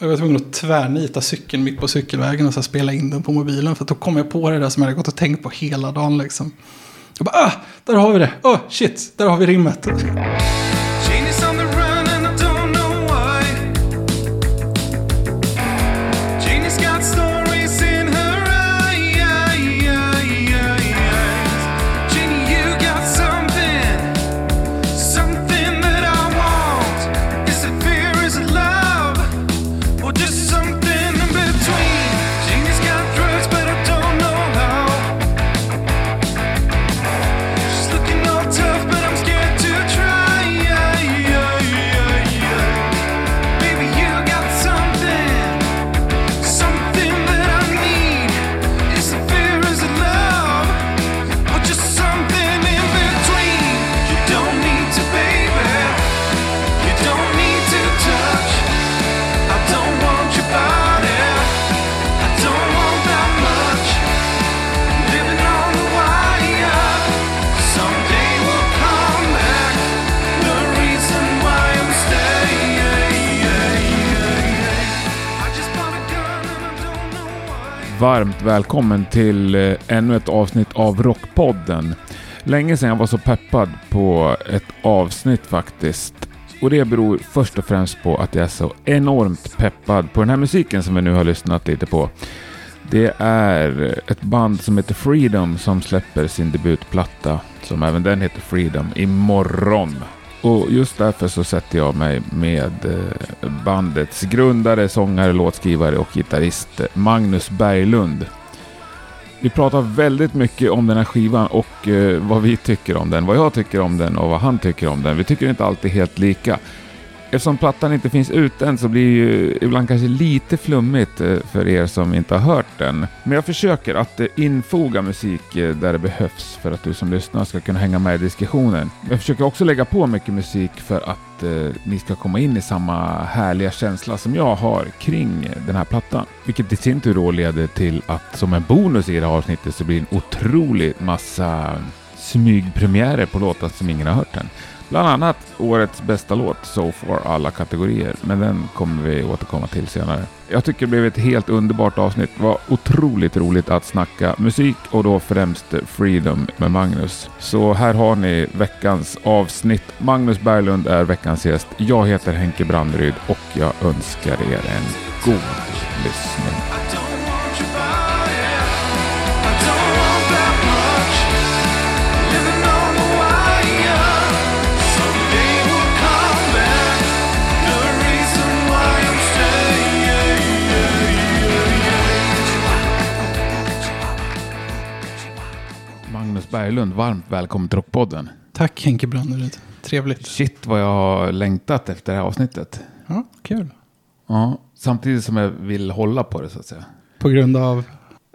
Och jag var tvungen att tvärnita cykeln mitt på cykelvägen och så spela in den på mobilen. För då kom jag på det där som jag hade gått och tänkt på hela dagen liksom. Jag bara, ah, där har vi det. Oh, shit, där har vi rimmet. Varmt välkommen till eh, ännu ett avsnitt av Rockpodden. Länge sedan jag var så peppad på ett avsnitt faktiskt. Och det beror först och främst på att jag är så enormt peppad på den här musiken som vi nu har lyssnat lite på. Det är ett band som heter Freedom som släpper sin debutplatta, som även den heter Freedom, imorgon. Och just därför så sätter jag mig med eh, bandets grundare, sångare, låtskrivare och gitarrist eh, Magnus Berglund. Vi pratar väldigt mycket om den här skivan och eh, vad vi tycker om den, vad jag tycker om den och vad han tycker om den. Vi tycker inte alltid helt lika. Eftersom plattan inte finns ut än så blir det ju ibland kanske lite flummigt eh, för er som inte har hört den. Men jag försöker att eh, infoga musik eh, där det behövs för att du som lyssnar ska kunna hänga med i diskussionen. Jag försöker också lägga på mycket musik för att eh, ni ska komma in i samma härliga känsla som jag har kring den här plattan. Vilket i sin tur då leder till att som en bonus i det här avsnittet så blir det en otrolig massa smygpremiärer på låtar som ingen har hört än. Bland annat årets bästa låt, So far, alla kategorier. Men den kommer vi återkomma till senare. Jag tycker det blev ett helt underbart avsnitt. Det var otroligt roligt att snacka musik och då främst Freedom med Magnus. Så här har ni veckans avsnitt. Magnus Berglund är veckans gäst. Jag heter Henke Brandryd och jag önskar er en god lyssning. Berglund, varmt välkommen till Rockpodden. Tack Henke Brannerud. Trevligt. Shit vad jag har längtat efter det här avsnittet. Ja, kul. Ja, samtidigt som jag vill hålla på det så att säga. På grund av...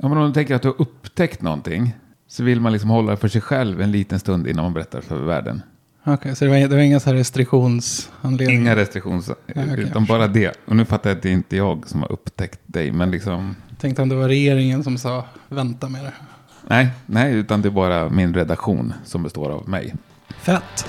Ja, men om du tänker att du har upptäckt någonting så vill man liksom hålla det för sig själv en liten stund innan man berättar för världen. Okej, så det var, det var inga så här restriktionsanledningar? Inga restriktions... okej, utan bara det. Och nu fattar jag att det är inte jag som har upptäckt dig, men liksom... Tänkte om det var regeringen som sa vänta med det. Nej, nej, utan det är bara min redaktion som består av mig. Fett.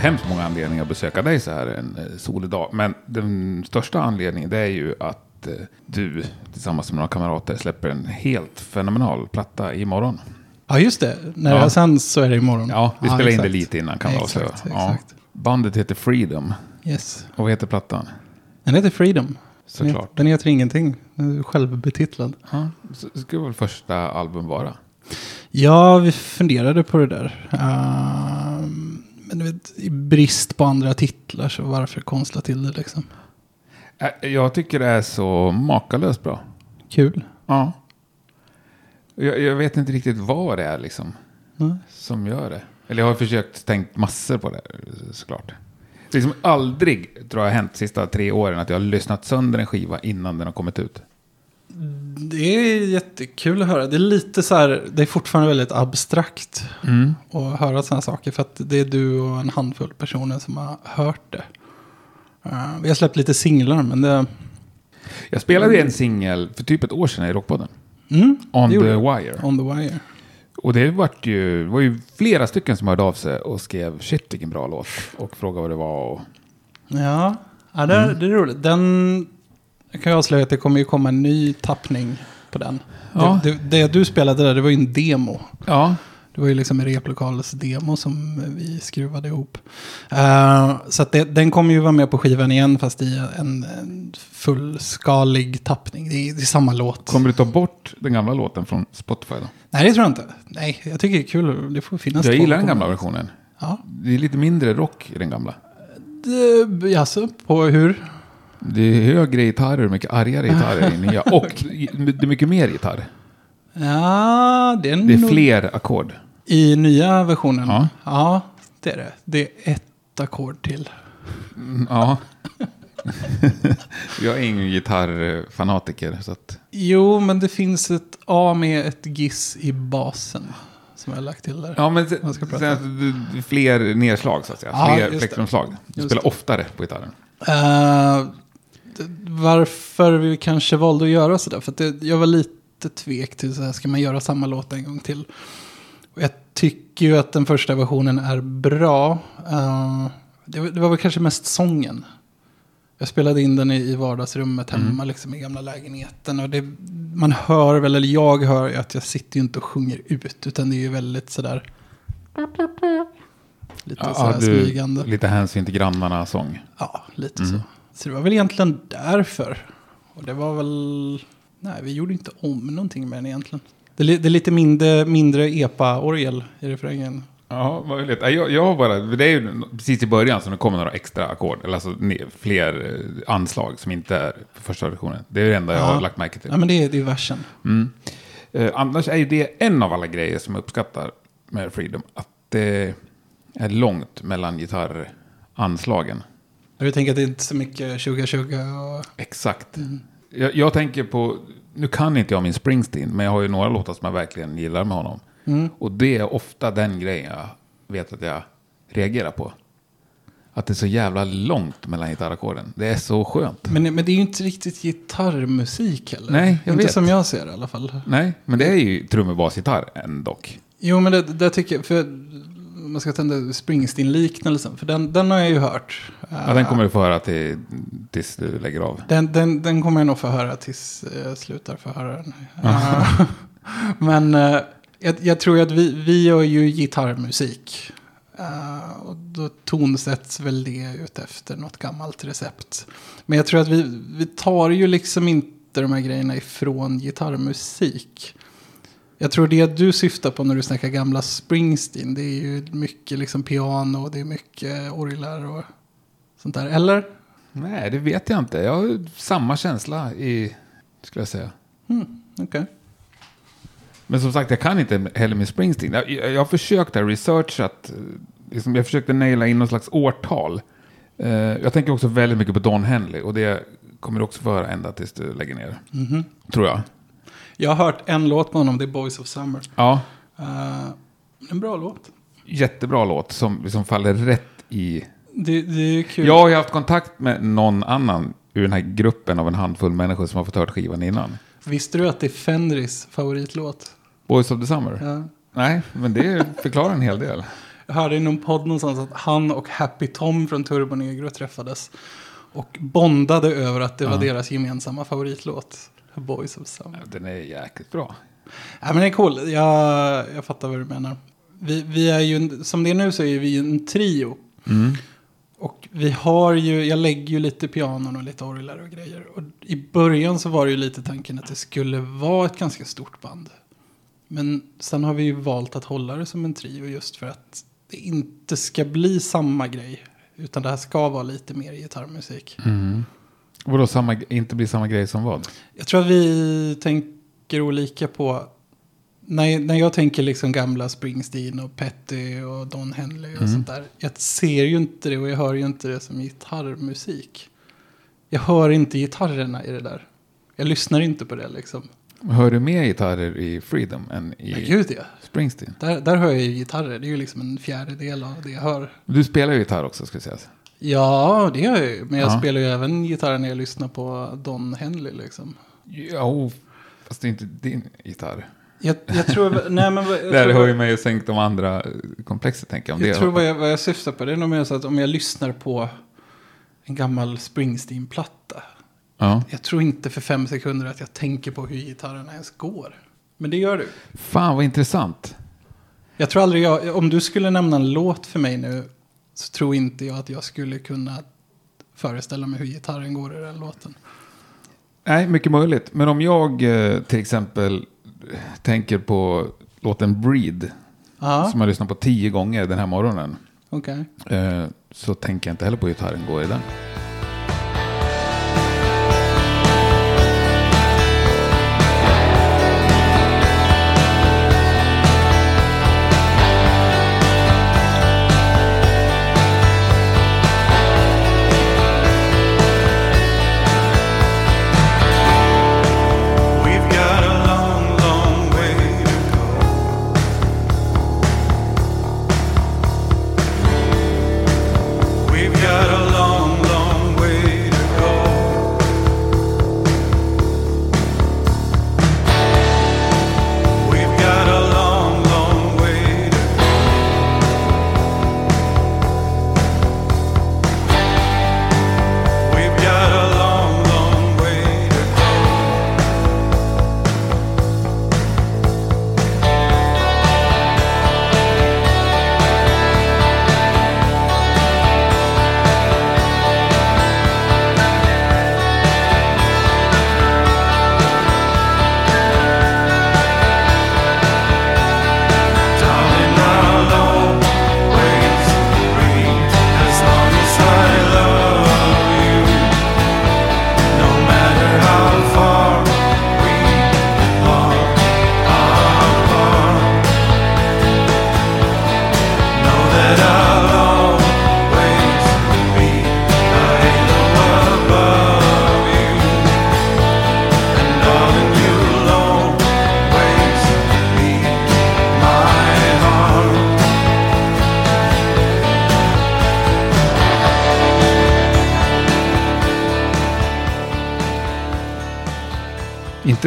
Hemskt många anledningar att besöka dig så här en eh, solig dag. Men den största anledningen det är ju att eh, du tillsammans med några kamrater släpper en helt fenomenal platta imorgon. Ja, just det. När Ja. det sänds så är det imorgon. Ja, vi spelar in det exakt. lite innan kan jag Exakt, avslöja. Ja. exakt. Bandet heter Freedom. Yes. Och vad heter plattan? Den heter Freedom. Såklart. Den heter ingenting. Den är självbetitlad. Ja, det skulle väl första album vara. Ja, vi funderade på det där. Ehm, men du vet, i brist på andra titlar så varför konstla till det liksom? Jag tycker det är så makalöst bra. kul. Ja. Jag, jag vet inte riktigt vad det är liksom Nej. som gör det. Eller jag har försökt tänkt massor på det såklart. Det liksom aldrig, tror jag, hänt de sista tre åren att jag har lyssnat sönder en skiva innan den har kommit ut. Det är jättekul att höra. Det är lite så här, det är fortfarande väldigt abstrakt att höra sådana saker. För att det är du och en handfull personer som har hört det. Eh, vi har släppt lite singlar, men det... Jag spelade en singel för typ ett år sedan i Rockpodden. Mm, On the. Wire. On the wire. Och det vart ju, var ju flera stycken som hörde av sig och skrev shit vilken bra låt. Och frågade vad det var. Och, Ja, ja det, Mm. det är roligt. Den... Jag kan ju avslöja att det kommer ju komma en ny tappning på den. Ja. Det, det, det du spelade där, det var ju en demo. ja, Det var ju liksom en replokals demo som vi skruvade ihop. Eh, så att det, den kommer ju vara med på skivan igen fast i en, en fullskalig tappning. Det är, det är samma låt. kommer du ta bort den gamla låten från Spotify då? Nej, det tror jag inte. Nej, jag tycker det är kul. Det får finnas Jag gillar den gamla versionen. Ja. Det är lite mindre rock i den gamla. Det, alltså, på hur? Det är högre gitarrer mycket argare gitarrer i nya. Och det är mycket mer gitarr. Ja, det är, Det är fler ackord. I nya versionen? Ja. ja, det är det. Det är ett ackord till. Mm, Ja. jag är ingen gitarrfanatiker. Så att, Jo, men det finns ett A med ett giss i basen. Som jag har lagt till där. ja, men sen, prata. sen, fler nedslag så att säga. Ja, fler plektrumslag. Du spelar det. oftare på gitarren. D- varför vi kanske valde att göra sådär. För att det, jag var lite tvek till så här, ska man göra samma låt en gång till? Och jag tycker ju att den första versionen är bra. Eh, det, var- det var väl kanske mest sången. Jag spelade in den i, i vardagsrummet hemma, liksom i gamla lägenheten. Och det, man hör väl, eller jag hör ju att jag sitter ju inte och sjunger ut. Utan det är ju väldigt sådär... Lite Ja, sådär du, smygande. lite hänsyn till grannarna sång. Ja, lite Mm. så. Så det var väl egentligen därför. Och det var väl... Nej, vi gjorde inte om någonting med den egentligen. Det är, det är lite mindre, mindre epa-orgel i refrängen. Ja, möjligt. Ja, Jag, jag har bara, det är ju precis i början som det kommer några extra ackord. Eller alltså fler eh, anslag som inte är på första versionen. Det är det enda jag Ja. har lagt märke till. Ja, men det är, det är versen. Mm. Eh, annars är ju det en av alla grejer som jag uppskattar med Freedom. Att det är långt mellan gitarranslagen. Jag tänker att det är inte så mycket 2020 och... Exakt. Jag, jag tänker på, nu kan inte jag min Springsteen, men jag har ju några låtar som jag verkligen gillar med honom. Mm. Och det är ofta den grejen jag vet att jag reagerar på. Att det är så jävla långt mellan gitarrackorden. Det är så skönt. Men, men det är ju inte riktigt gitarrmusik heller. Nej, jag inte vet. som jag ser det i alla fall. Nej, men det är ju trummor, bas, gitarr ändock. Jo, men det, det tycker jag... För man ska tända Springsteen-liknelsen. För den, den har jag ju hört. Ja, den kommer du få höra till, tills du lägger av. Den, den, den kommer jag nog få höra tills jag slutar få höra den. Eh, Men eh, jag, jag tror att vi, vi gör ju gitarrmusik. Eh, och då tonsätts väl det ut efter något gammalt recept. Men jag tror att vi, vi tar ju liksom inte de här grejerna ifrån gitarrmusik. Jag tror det du syftar på när du snackar gamla Springsteen. Det är ju mycket liksom piano, det är mycket orglar och sånt där. Eller? Nej, det vet jag inte. Jag har samma känsla i, skulle jag säga. Mm, Okej. Men som sagt, jag kan inte heller med Springsteen. Jag, jag, jag har försökt att researchat, eh, liksom, jag försökte naila in något slags årtal. Eh, jag tänker också väldigt mycket på Don Henley och det kommer du också få höra ända tills du lägger ner. Mhm. Tror jag. Jag har hört en låt med honom, det är Boys of Summer. Ja, Eh, en bra låt. jättebra låt som, som faller rätt i... Det, det är kul. Jag har ju haft kontakt med någon annan ur den här gruppen av en handfull människor som har fått hört skivan innan. Visste du att det är Fenris favoritlåt? Boys of the Summer? Ja. Nej, men det förklarar en hel del. Jag hörde i någon podd någonstans att han och Happy Tom från Turbo Negro träffades. Och bondade över att det var deras gemensamma favoritlåt. Boys of Summer. Den är jäkligt bra. Ja, men det är cool. Jag, jag fattar vad du menar. Vi, vi är ju, som det är nu så är vi en trio. Mm. Och vi har ju, jag lägger ju lite pianon och lite orglar och grejer. Och i början så var det ju lite tanken att det skulle vara ett ganska stort band. Men sen har vi ju valt att hålla det som en trio just för att det inte ska bli samma grej. Utan det här ska vara lite mer gitarrmusik. Mm. Vadå samma, inte blir samma grej som vad? Jag tror att vi tänker olika på... När, när jag tänker liksom gamla Springsteen och Petty och Don Henley och sånt där. Jag ser ju inte det och jag hör ju inte det som gitarrmusik. Jag hör inte gitarrerna i det där. Jag lyssnar inte på det liksom. Hör du mer gitarrer i Freedom än i Men gud ja. Springsteen? Där, där hör jag ju gitarrer. Det är ju liksom en fjärdedel av det jag hör. Du spelar ju gitarr också ska sägas. Ja, det gör jag ju. Men jag Ja. spelar ju även gitarr när jag lyssnar på Don Henley liksom. Ja, fast det är inte din gitarr. Jag, jag tror... nej, men jag Där har ju mig sänkt de andra komplexet tänker jag. Om Jag det tror vad jag, vad jag syftar på det är nog mer så att om jag lyssnar på en gammal Springsteen-platta. Ja. Jag tror inte för fem sekunder att jag tänker på hur gitarrerna ens går. Men det gör du. Fan vad intressant. Jag tror aldrig jag, om du skulle nämna en låt för mig nu så tror inte jag att jag skulle kunna föreställa mig hur gitarren går i den låten. Nej, mycket möjligt. Men om jag eh, till exempel tänker på låten Breed. Ja, Som jag lyssnat på tio gånger den här morgonen. okej. Eh, så tänker jag inte heller på hur gitarren går i den.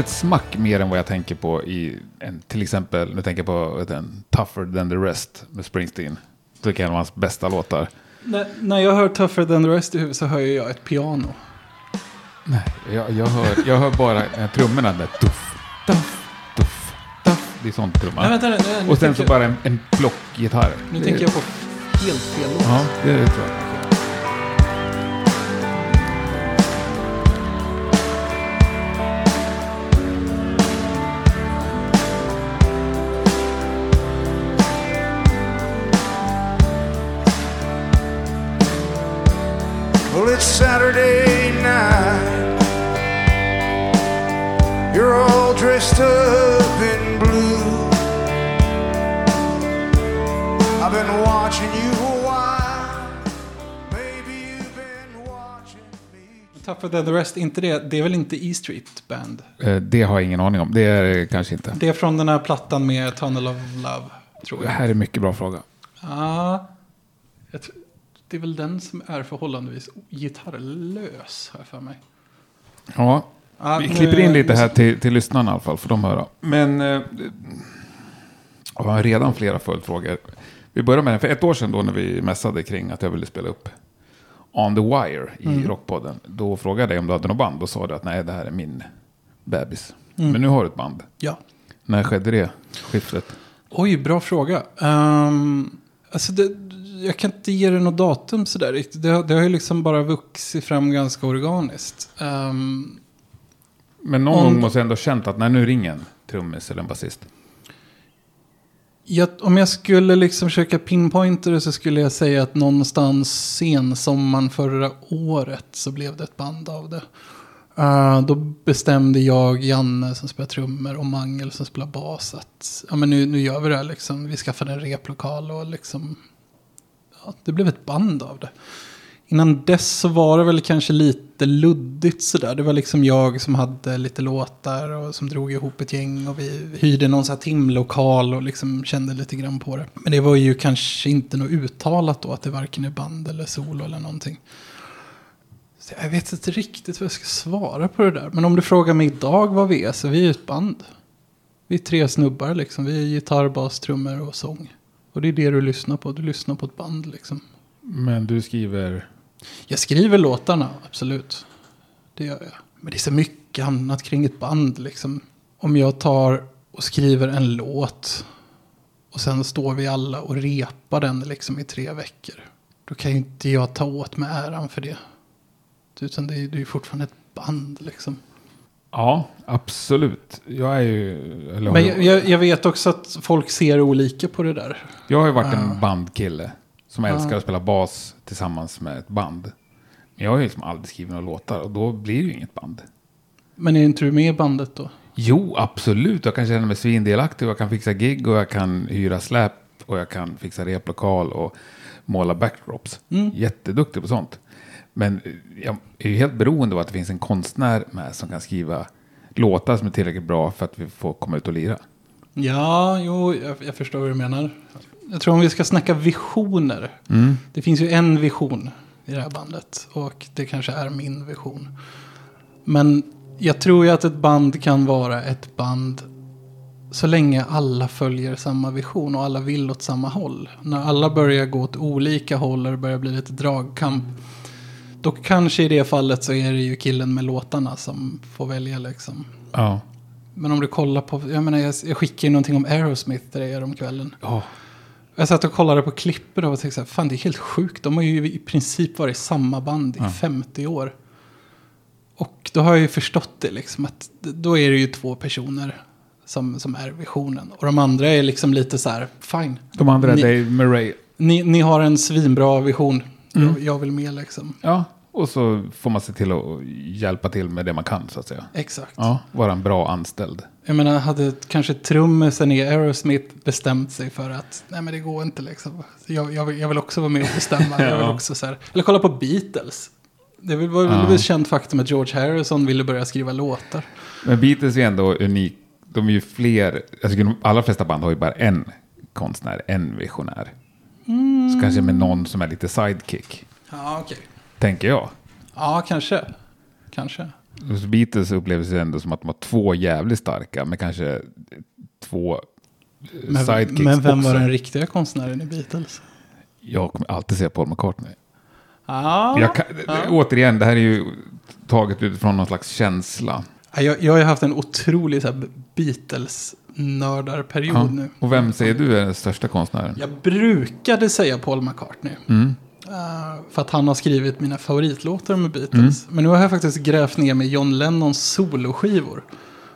Ett smack mer än vad jag tänker på i en, till exempel, nu tänker jag på vet du, en Tougher than the rest med Springsteen. Det är en av hans bästa låtar. När, när jag hör Tougher than the rest i huvudet så hör jag ett piano. Nej, jag, jag, hör, jag hör bara eh, trummorna där. Tuff, tuff, tuff, tuff. Det är sånt trumma. Nej, vänta, nej, Och sen så tänker, bara en, en blockgitarr. Nu Det- tänker jag på helt fel låt. Ja, det det tror jag. Saturday night. You're all dressed up in blue. I've been watching you a while. Maybe you've been watching me. Tougher than the rest, inte det. Det är väl inte E Street Band? Eh, Det har jag ingen aning om. Det är det kanske inte. Det är från den här plattan med Tunnel of Love, tror Det jag. här är en mycket bra fråga. Ja, jag det är väl den som är förhållandevis gitarrlös, jag för mig. Ja, Ja, vi klipper in lite här till, till lyssnarna i alla fall, för de höra. Men eh, jag har redan flera följdfrågor. Vi börjar med den. För ett år sedan då när vi mässade kring att jag ville spela upp On the Wire i Rockpodden. Då frågade jag dig om du hade något band. Då sa du att nej, det här är min bebis. Men nu har du ett band. Ja. När skedde det skiftet? Oj, bra fråga. Um, alltså det, jag kan inte ge det något datum sådär riktigt. Det, det har ju liksom bara vuxit fram ganska organiskt. Ehm, Men någon Om- gång måste jag ändå känt att nej, nu ringer en trummis eller en basist. Jag, om jag skulle liksom försöka pinpointa det så skulle jag säga att någonstans sensommaren förra året så blev det ett band av det. Eh, då bestämde jag, Janne som spelar trummor och Mangel som spelar bas att ja, men nu, nu gör vi det här liksom. Vi skaffade en replokal och liksom ja, det blev ett band av det. Innan dess så var det väl kanske lite luddigt sådär. Det var liksom jag som hade lite låtar och som drog ihop ett gäng. Och vi hyrde någon sån här timlokal och liksom kände lite grann på det. Men det var ju kanske inte något uttalat då att det varken är band eller solo eller någonting. Så jag vet inte riktigt vad jag ska svara på det där. Men om du frågar mig idag vad vi är så vi är ett band. Vi är tre snubbar liksom. Vi är gitarr, bas, trummor och sång. Och det är det du lyssnar på. Du lyssnar på ett band liksom. Men du skriver... Jag skriver låtarna, absolut. Det gör jag. Men det är så mycket annat kring ett band liksom. Om jag tar och skriver en låt och sen står vi alla och repar den liksom i tre veckor. Då kan ju inte jag ta åt mig äran för det. Utan det är ju fortfarande ett band liksom. Ja, absolut. Jag är ju... Eller, Men jag, jag, jag vet också att folk ser olika på det där. jag har ju varit en bandkille. Som älskar att spela bas tillsammans med ett band. Men jag har ju liksom aldrig skrivit några låtar och då blir det ju inget band. Men är inte du med i bandet då? Jo, absolut. Jag kan känna mig svindelaktig. och Jag kan fixa gig och jag kan hyra släp. Och jag kan fixa replokal och måla backdrops. Jätteduktig på sånt. Men jag är ju helt beroende av att det finns en konstnär med som kan skriva låtar som är tillräckligt bra för att vi får komma ut och lira. Ja, jo, jag, jag förstår vad du menar. Jag tror om vi ska snacka visioner. Det finns ju en vision i det här bandet. Och det kanske är min vision. Men jag tror ju att ett band kan vara ett band så länge alla följer samma vision och alla vill åt samma håll. När alla börjar gå åt olika håll och det börjar bli lite dragkamp. Då kanske i det fallet så är det ju killen med låtarna som får välja liksom. Ja. Men om du kollar på, jag menar jag, jag skickade ju någonting om Aerosmith till dig om kvällen. Ja. Jag satt och kollade på klippet och tänkte så här, fan det är helt sjukt. De har ju i princip varit samma band i 50 år. Och då har jag ju förstått det liksom, att då är det ju två personer som, som är visionen. Och de andra är liksom lite så här, fine. De andra är Dave Murray. Ni, ni har en svinbra vision. Jag, jag vill med liksom. Ja. Och så får man se till att hjälpa till med det man kan så att säga. Exakt. Ja, vara en bra anställd. Jag menar, hade kanske trummisen i Aerosmith bestämt sig för att nej men det går inte liksom. Jag, jag, vill, jag vill också vara med och bestämma. jag vill Ja. också så här. Eller kolla på Beatles. Det var väl Ja. ett känt faktum att George Harrison ville börja skriva låtar. Men Beatles är ändå unik. De är ju fler, alltså de allra flesta band har ju bara en konstnär, en visionär. Så kanske med någon som är lite sidekick, Ja, okej. Tänker jag. Ja, kanske. Kanske. Hos Beatles upplevs det ändå som att de har två jävligt starka, men kanske två Men, sidekicks men vem också. var den riktiga konstnären i Beatles? Jag kommer alltid säga Paul McCartney. Ja, Jag kan, Återigen, det här är ju taget utifrån någon slags känsla. Ja, jag, jag har ju haft en otrolig Beatles-nördarperiod Ja. nu. Och vem säger du är den största konstnären? Jag brukade säga Paul McCartney. Mm. Eh, för att han har skrivit mina favoritlåtar med Beatles. Men nu har jag faktiskt grävt ner med John Lennons soloskivor.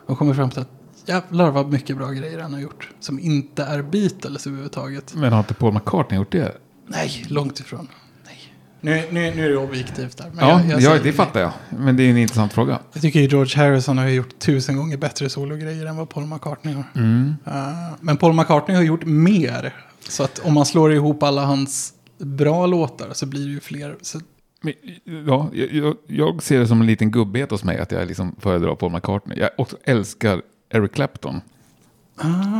Och kommit fram till att jävlar vad mycket bra grejer han har gjort. Som inte är Beatles överhuvudtaget. Men har inte Paul McCartney gjort det? Nej, långt ifrån. Nej. Nu, nu, nu är det objektivt där. Men Ja, jag, jag ja det fattar jag. Men det är en intressant fråga. Jag tycker George Harrison har gjort tusen gånger bättre sologrejer än vad Paul McCartney har. Mm. Eh, men Paul McCartney har gjort mer. Så att om man slår ihop alla hans bra låtar så blir det ju fler. Så, Men, ja, jag, jag, ser det som en liten gubbighet hos mig att jag liksom föredrar Paul McCartney. Jag också älskar Eric Clapton.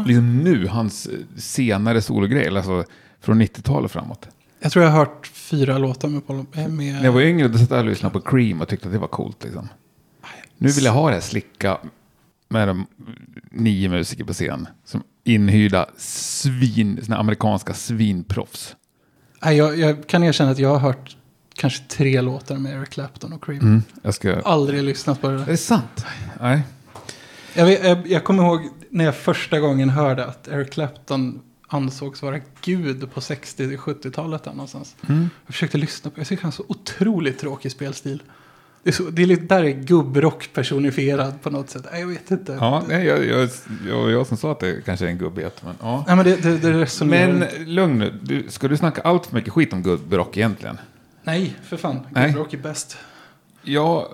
Liksom nu, hans senare sologrej, alltså från 90-talet framåt. jag tror jag har hört fyra låtar med Paul. eh, Med, När jag var yngre då satt jag och lyssnade på Cream och tyckte att det var coolt. Liksom. Nu vill jag ha det här slicka med de nio musiker på scen. Som inhyrda svin, såna amerikanska svinproffs. Nej, jag, jag kan erkänna att jag har hört kanske tre låtar med Eric Clapton och Cream. Mm. Jag ska... Aldrig lyssnat på det Är det sant? Nej. Jag, vet, jag, jag kommer ihåg när jag första gången hörde att Eric Clapton ansågs vara gud på 60-70-talet där någonstans. Mm. Jag försökte lyssna på Jag tycker han har så otroligt tråkig spelstil. Det är, så, det är lite där är gubbrock personifierad på något sätt. Nej, Jag vet inte. Ja, nej, jag, jag, jag, jag som sa att det kanske är en gubbighet. Men, ja. Nej, men det, det, det resonerar men lugn nu, du, ska du snacka allt för mycket skit om gubbrock egentligen? Nej, för fan. Nej. Gubbrock är bäst. Ja,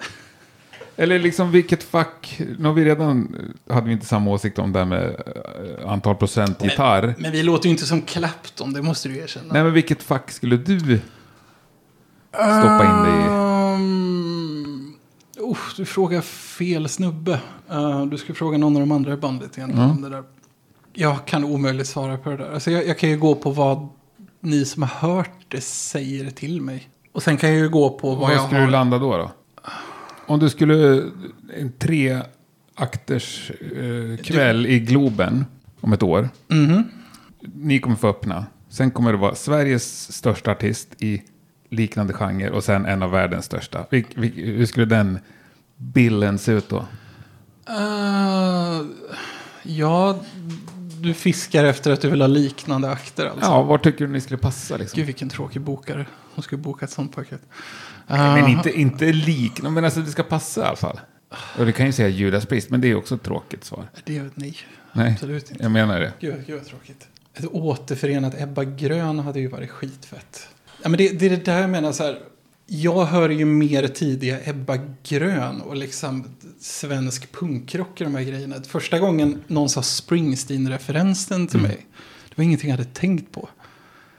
eller liksom vilket fack, nu har vi redan, hade vi inte samma åsikt om det här med eh, antal procent gitarr. Men vi låter ju inte som Clapton, det måste du erkänna. Nej, men vilket fack skulle du stoppa in dig i? Oh, du frågar fel snubbe. Uh, du ska fråga någon av de andra i bandet egentligen. Om det där. Jag kan omöjligt svara på det där. Alltså jag, jag kan ju gå på vad ni som har hört det säger till mig. Och sen kan jag ju gå på vad Var jag skulle har. du landa då? då? Om du skulle, en tre akters eh, kväll i Globen om ett år. Mhm. Ni kommer få öppna. Sen kommer det vara Sveriges största artist i liknande genre och sen en av världens största. Hur skulle den bilden se ut då? Uh, ja, du fiskar efter att du vill ha liknande akter alltså. Ja, var tycker du ni skulle passa liksom? Gud vilken tråkig bokare. Hon skulle boka ett sånt paket. Men Uh, inte, inte lik, men alltså det ska passa i alla fall. Och du kan ju säga Judas Priest, men det är också ett tråkigt svar. Det är ett nej. Nej, Absolut inte. jag menar det. Gud, gud vad tråkigt. Ett återförenat Ebba Grön hade ju varit skitfett. Ja, men det, det är det där jag menar så här. Jag hör ju mer tidiga Ebba Grön och liksom svensk punkrock i de här grejerna. Första gången någon sa Springsteen-referensen till mig. Det var ingenting jag hade tänkt på.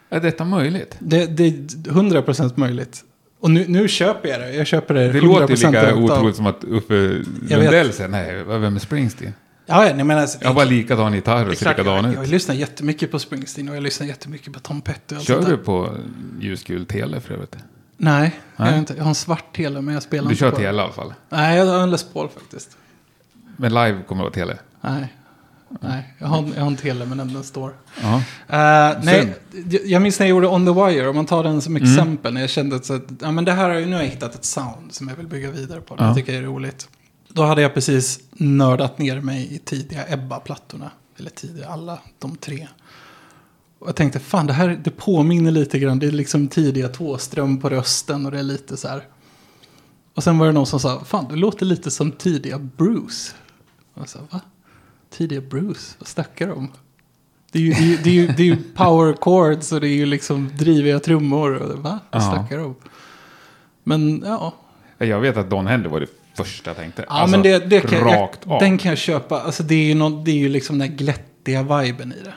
Är detta möjligt? Det, det är 100% möjligt. Och nu, nu köper jag det. Jag köper det 100% Det låter ju lika otroligt som att Uffe Jag. Lundell säger nej, vem är Springsteen? Ja, nej, men alltså, Jag har bara likadan gitarr och ser likadan jag, jag ut. lyssnar jättemycket på Springsteen och jag lyssnar jättemycket på Tom Petty. Och Kör du på ljusgul tele för övrigt? Nej, Jag, har inte, jag har en svart tele men jag spelar Du inte kör på tele i alla fall. Nej, jag har en Les Paul faktiskt. Men live kommer det vara tele. Nej, nej jag, har, jag har en tele men den, står. Uh, nej, jag- minns när jag gjorde On the Wire, om man tar den som exempel, när jag kände att, ja, men det här har nu har jag hittat ett sound som jag vill bygga vidare på. Det Ja. tycker jag är roligt. Då hade jag precis nördat ner mig i tidiga Ebba-plattorna. Eller tidiga, alla de tre. Och jag tänkte, fan det här det påminner lite grann, det är liksom tidiga tvåström på rösten och det är lite så här. Och sen var det någon som sa, fan det låter lite som tidiga Bruce. Och jag sa, va? Tidiga Bruce, vad snackar du om? Det är ju, det är ju, det är ju, det är ju power chords och det är ju liksom driviga trummor. Och, va? Vad snackar du om? Men ja, Jag vet att Don Henley var det första jag tänkte. Ja, Alltså, men det, det kan, rakt jag, av. den kan jag köpa. Alltså det är ju, någon, det är ju liksom den här glättiga viben i det.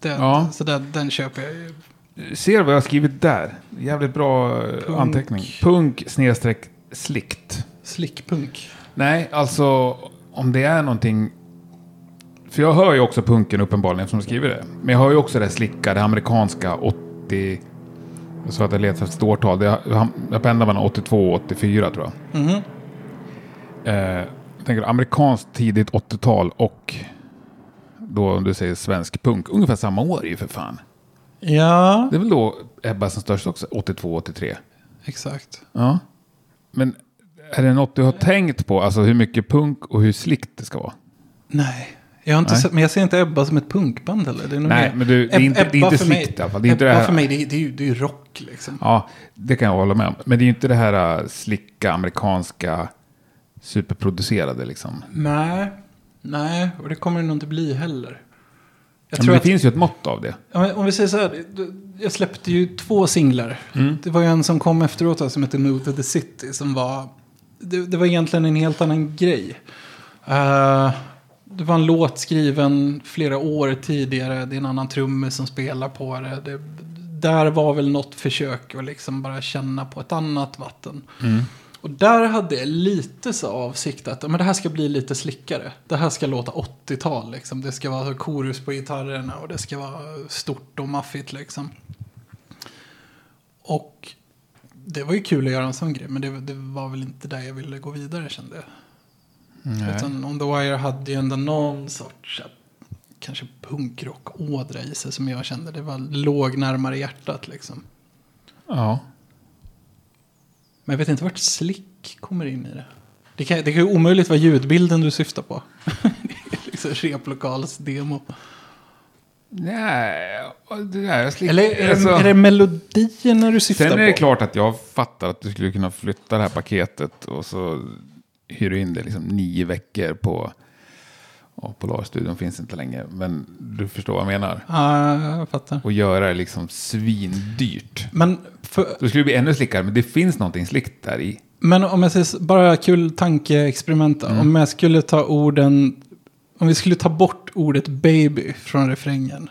Det Ja. Så där, den köper jag ju. Ser vad jag har skrivit där? Jävligt bra eh, Punk. anteckning. Punk snedstreck slikt. Slickpunk. Nej, alltså om det är någonting... För jag hör ju också punken uppenbarligen du skriver det. Men jag hör ju också det slickade amerikanska 80... Jag sa att jag letar efter ett årtal. Det, jag pendlar mellan 82 och 84 tror jag. Mhm. Eh, jag tänker amerikanskt tidigt 80-tal och då om du säger svensk punk. Ungefär samma år ju för fan. Ja, Det är väl då Ebba som störst också, 82, 83. exakt. Ja. Men är det något du har tänkt på? Alltså hur mycket punk och hur slickt det ska vara? Nej. Jag har inte Nej. sett, men jag ser inte Ebba som ett punkband heller. Det är nog Nej, mer- men du, det är inte, det är Ebba inte slickt i alla fall. Det är inte det Ebba här. för mig, det är, det är, ju, det är ju rock liksom. Ja, det kan jag hålla med om. Men det är ju inte det här äh, slicka amerikanska superproducerade liksom. Nej, nej, och det kommer det nog inte bli heller. Jag Men tror det att, finns ju ett mått av det. ja, men om vi säger så här, jag släppte ju två singlar. Mm. Det var ju en som kom efteråt här, som hette Move to the City som var, det, det var egentligen en helt annan grej. Eh, det var en låt skriven flera år tidigare, det är en annan trummis som spelar på det. det. Där var väl något försök att liksom bara känna på ett annat vatten. Och där hade jag lite så avsikt att men det här ska bli lite slickare. Det här ska låta 80-tal liksom. Det ska vara korus på gitarrerna och det ska vara stort och maffigt liksom. Och det var ju kul att göra en sån grej. Men det, det var väl inte där jag ville gå vidare kände jag. Utan On the Wire hade ju ändå någon sorts kanske punkrock-ådra i sig som jag kände. Det var låg närmare hjärtat liksom. Ja. Men jag vet inte vart slick kommer in i det. Det kan, det kan ju omöjligt vara ljudbilden du syftar på. det är liksom replokalsdemo. Nej, det är jag slick- Eller är det, alltså- är det melodierna du syftar Sen är det på? klart att jag fattar att du skulle kunna flytta det här paketet och så hyr du in det liksom nio veckor på... Ja, Polarstudion finns inte längre, men du förstår vad jag menar. Ja, jag fattar. Och göra det liksom svindyrt. Men, för, Då skulle det bli ännu slickare, men det finns någonting slickt där i. men om jag säger bara kul tankeexperiment. Mm. Om jag skulle ta orden, om vi skulle ta bort ordet baby från refrängen.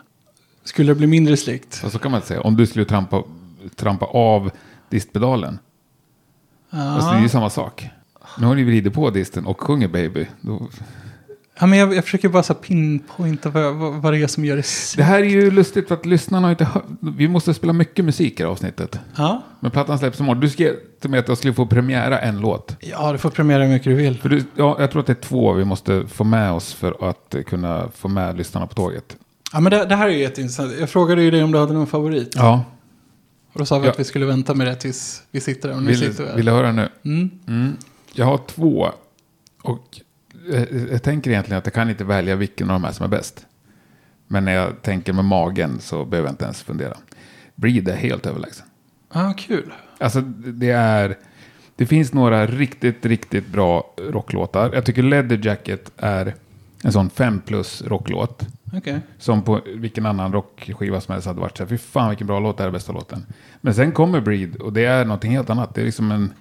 Skulle det bli mindre slikt? Så, så kan man inte säga. Om du skulle trampa, trampa av distpedalen. Alltså, det är ju samma sak. Nu har ni vridit på disten och sjunger baby. Då... Ja, men jag, jag försöker bara så pinpointa vad, vad, det är som gör det Det slikt. här är ju lustigt för att lyssnarna har inte hört. Vi måste spela mycket musik i det här avsnittet. Ja. Men plattan släpps imorgon. Du skrev till mig att jag skulle få premiära en låt. ja, du får premiera hur mycket du vill. För du, ja, jag tror att det är två vi måste få med oss för att kunna få med lyssnarna på tåget. Ja, men det, det här är ju jätteintressant. Jag frågade ju dig om du hade någon favorit. Ja, Och då sa vi Ja. att vi skulle vänta med det tills vi sitter där. Och nu vill, sitter vi här. vill du höra nu? Mm. Mm. Jag har två. Och jag tänker egentligen att jag kan inte välja vilken av de här som är bäst. Men när jag tänker med magen så behöver jag inte ens fundera. Breed är helt överlägsen. Ja, kul. Alltså det är... Det finns några riktigt, riktigt bra rocklåtar. Jag tycker Leather Jacket är en sån 5 plus rocklåt. Okej. Som på vilken annan rockskiva som helst hade varit så här, fy fan vilken bra låt, det här är bästa låten. Men sen kommer Breed och det är någonting helt annat. Det är liksom en...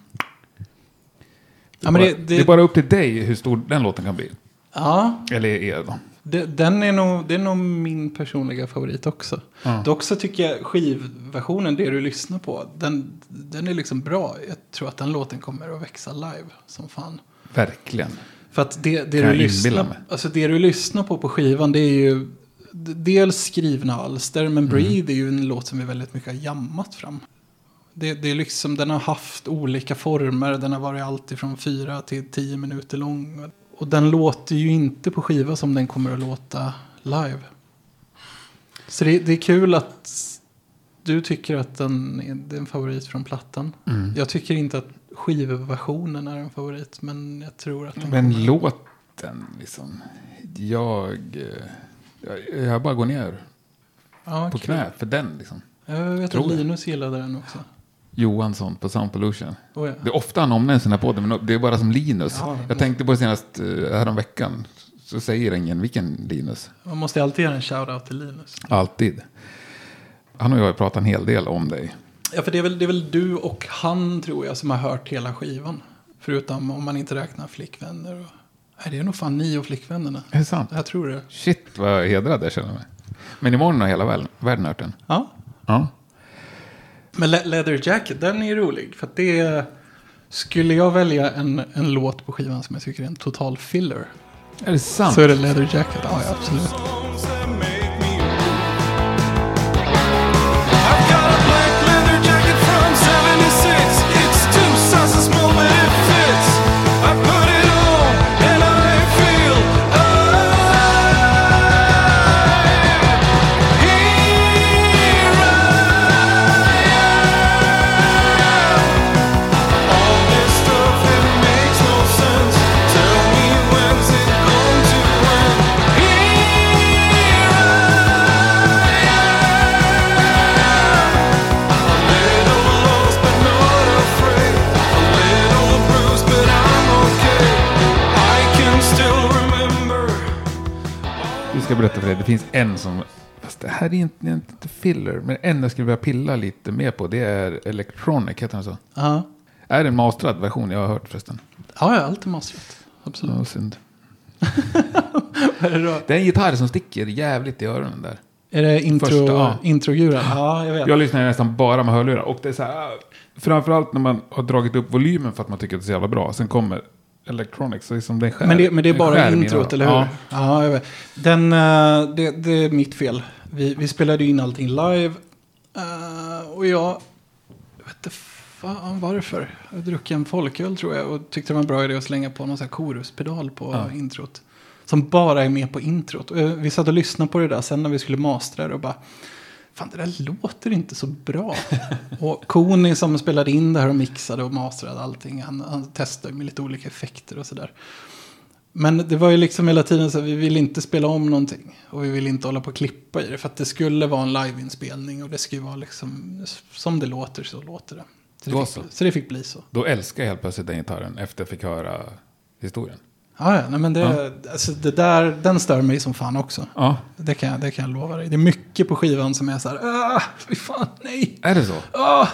Ja, men det, bara, det, det är bara upp till dig hur stor den låten kan bli. ja Eller är då. det, den är nog, det är nog min personliga favorit också. Ja. Dock så tycker jag skivversionen, det du lyssnar på, den, den är liksom bra. Jag tror att den låten kommer att växa live som fan. Verkligen. För att det, det, du, lyssnar, alltså det du lyssnar på på skivan det är ju dels skrivna alster Mm. men Breathe är ju en låt som vi väldigt mycket har jammat fram. Det, det är liksom, den har haft olika former, den har varit allt ifrån fyra till tio minuter lång. Och den låter ju inte på skiva som den kommer att låta live. Så det, det är kul att du tycker att den är, det är en favorit från plattan. Mm. Jag tycker inte att skivversionen är en favorit, men jag tror att den Men kommer. låten liksom. Jag... eh, Jag, jag bara går ner Ja, på kul. knä för den liksom. Jag vet Tror att jag. Linus gillade den också. Johansson på Sound Pollution. Oh, ja. Det är ofta han omnämns i den här podden, men det är bara som Linus. Ja, jag tänkte på det senast uh, häromveckan. Så säger ingen vilken Linus. Man måste alltid göra en shout-out till Linus. Alltid. Han och jag har pratat en hel del om dig. Ja, för det är, väl, det är väl du och han, tror jag, som har hört hela skivan. Förutom om man inte räknar flickvänner. Och... Nej, det är nog fan ni och flickvännerna. Är det sant? Jag tror det. Shit vad hedrad jag känner mig. Men imorgon har hela världen hört den. Ja. Ja. Men Le- Leather Jacket, den är rolig. För att det är... Skulle jag välja en, en låt på skivan som jag tycker är en total filler. Är det sant? Så är det Leather Jacket. Ja, ja absolut. Ska berätta för dig, det finns en som... Fast det här är inte, är inte filler. Men en jag skulle vilja pilla lite mer på, det är Electronic, heter den så? Ja, Är det en masterad version? Jag har hört förresten. ja jag har alltid masterat. Absolut. Ja, synd. Vad är det då? Det är en gitarr som sticker jävligt i öronen där. Är det intro, Första, ja. introguran? Ja, jag vet. Jag lyssnar nästan bara med hörlurar. Och det är så här, framförallt när man har dragit upp volymen för att man tycker att det är så jävla bra. Sen kommer Electronic, så liksom det skär. Men det, men det är bara skär introt, eller hur? Ja. Ja, jag vet. Den, eh, det, det är mitt fel. Vi, vi spelade in allting live. eh, och jag, jag vet inte fan varför. Jag druckit en folköl tror jag. Och tyckte det var en bra idé att slänga på någon sån här koruspedal på Ja. introt. Som bara är med på introt. Och eh, vi satt och lyssnade på det där sen när vi skulle mastra det och bara. Fan det där låter inte så bra. och Koni som spelade in det här och mixade och mastrade allting. Han, han testade med lite olika effekter och sådär. Men det var ju liksom hela tiden så att vi ville inte spela om någonting. Och vi ville inte hålla på och klippa i det. För att det skulle vara en liveinspelning. Och det skulle vara liksom, som det låter så låter det. Så det, så. fick, så det fick bli så. Då älskar jag helt plötsligt den gitarren efter jag fick höra historien. Ja, ja, nej, men det, alltså det där, den stör mig som fan också. Ja, Det kan, jag- det kan jag lova dig. Det är mycket på skivan som är så här, ah, fy fan, nej, är det så? ah,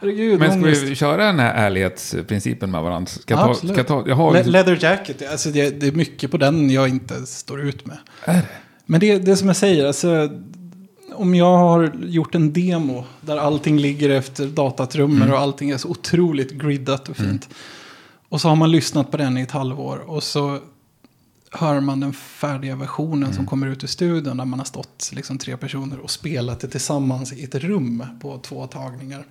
herregud, Men ska ångest. vi köra den här ärlighetsprincipen med varandra? Ska jag Ja, ta, absolut. ska jag, ta, jag har Le- leather jacket, alltså det, det är mycket på den jag inte står ut med. Är det? Men det, det som jag säger, alltså, om jag har gjort en demo där allting ligger efter datatrummer Mm. och allting är så otroligt griddat och fint. Och så har man lyssnat på den i ett halvår och så hör man den färdiga versionen Mm. som kommer ut i studion där man har stått liksom tre personer och spelat det tillsammans i ett rum på två tagningar.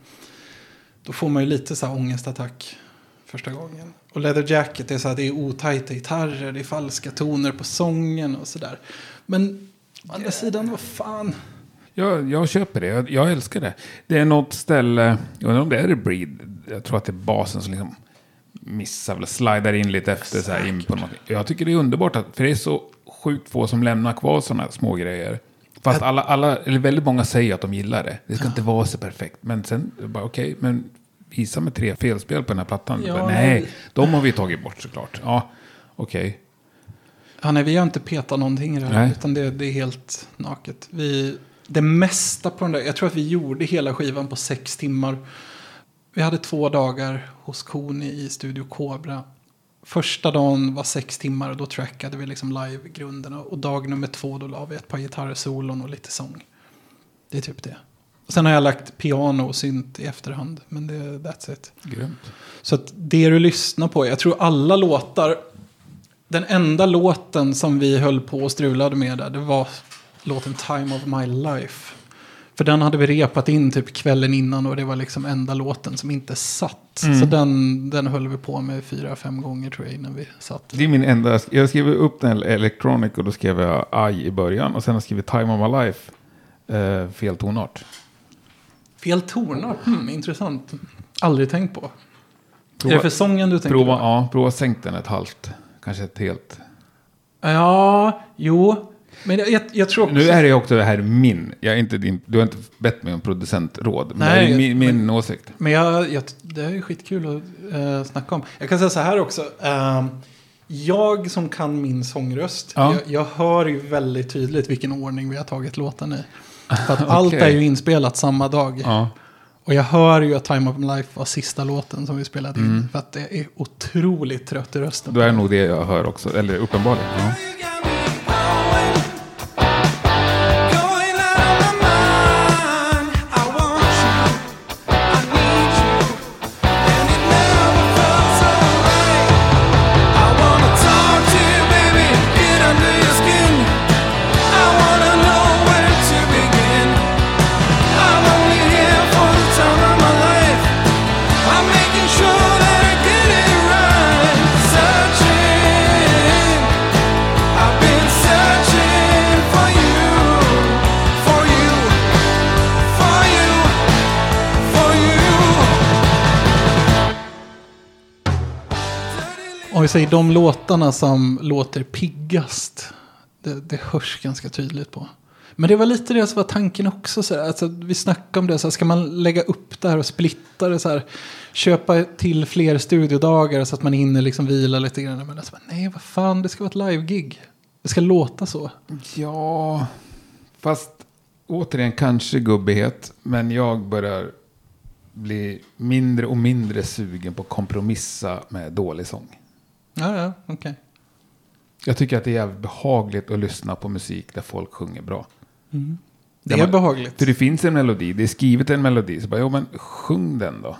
Då får man ju lite så här ångestattack första gången. Och Leather Jacket är så här, det är otajta gitarrer, det är falska toner på sången och sådär. Men å andra sidan, vad fan. Jag, jag köper det. Jag, jag älskar det. Det är något ställe, jag undrar om det är Breed. Jag tror att det är basen som liksom missar eller slidar in lite efter så här in på något. Jag tycker det är underbart, att, för det är så sjukt få som lämnar kvar sådana små grejer. Fast alla, alla, eller väldigt många säger att de gillar det. Det ska inte vara så perfekt. Men sen, bara okej, men visa mig tre felspel på den här plattan. Ja, Bara, men- nej, de har vi tagit bort såklart. Ja, okej. Ja, nej, vi har inte petat någonting i det här, Nej. utan det, det är helt naket. Vi, det mesta på den där, jag tror att vi gjorde hela skivan på sex timmar. Vi hade två dagar hos Koni i Studio Cobra. Första dagen var sex timmar och då trackade vi liksom live-grunderna. Och dag nummer två då la vi ett par gitarrsolon och lite sång. Det är typ det. Och sen har jag lagt piano och synt i efterhand. Men det, that's it. Grymt. Så att det du lyssnar på, jag tror alla låtar, den enda låten som vi höll på och strulade med där, det var låten Time of My Life. För den hade vi repat in typ kvällen innan och det var liksom enda låten som inte satt. Mm. Så den, den höll vi på med fyra, fem gånger tror jag innan vi satt. Det är min enda, jag skrev upp den Electronic och då skrev jag I i början. Och sen har jag skrivit Time of My Life. Eh, fel tonart. Fel tonart, hmm, intressant. Aldrig tänkt på. Prova- är det för sången du tänker Prova, på? ja, prova sänk den ett halvt. Kanske ett helt. Ja, jo. Men jag, jag, tror också... Nu är det också det här min. Jag är inte din, du har inte bett mig om producentråd. Men Nej, det är min, min men- åsikt. Men jag, jag, det är ju skitkul att eh, snacka om. Jag kan säga så här också. ehm, jag som kan min sångröst, Ja. jag, jag hör ju väldigt tydligt vilken ordning vi har tagit låten i. För att allt Okej. är ju inspelat samma dag. Ja. Och jag hör ju att Time of My Life var sista låten som vi spelade in. Mm. För att det är otroligt trött i rösten. Då är det nog det jag hör också. Eller uppenbarligen. Ja. Sig de låtarna som låter piggast. Det, det hörs ganska tydligt på. Men det var lite det som var tanken också. Så här, alltså, vi snackade om det. Så här, ska man lägga upp det här och splitta det så här. Köpa till fler studiodagar så att man hinner liksom vila lite grann. Men alltså, nej, vad fan, det ska vara ett live-gig. Det ska låta så. ja, fast återigen kanske gubbighet. Men jag börjar bli mindre och mindre sugen på att kompromissa med dålig sång. Ja, ja, okej. Jag tycker att det är jävligt behagligt att lyssna på musik där folk sjunger bra. Det Där är man- behagligt. För det finns en melodi, det är skrivet en melodi. Så bara, jo men sjung den då.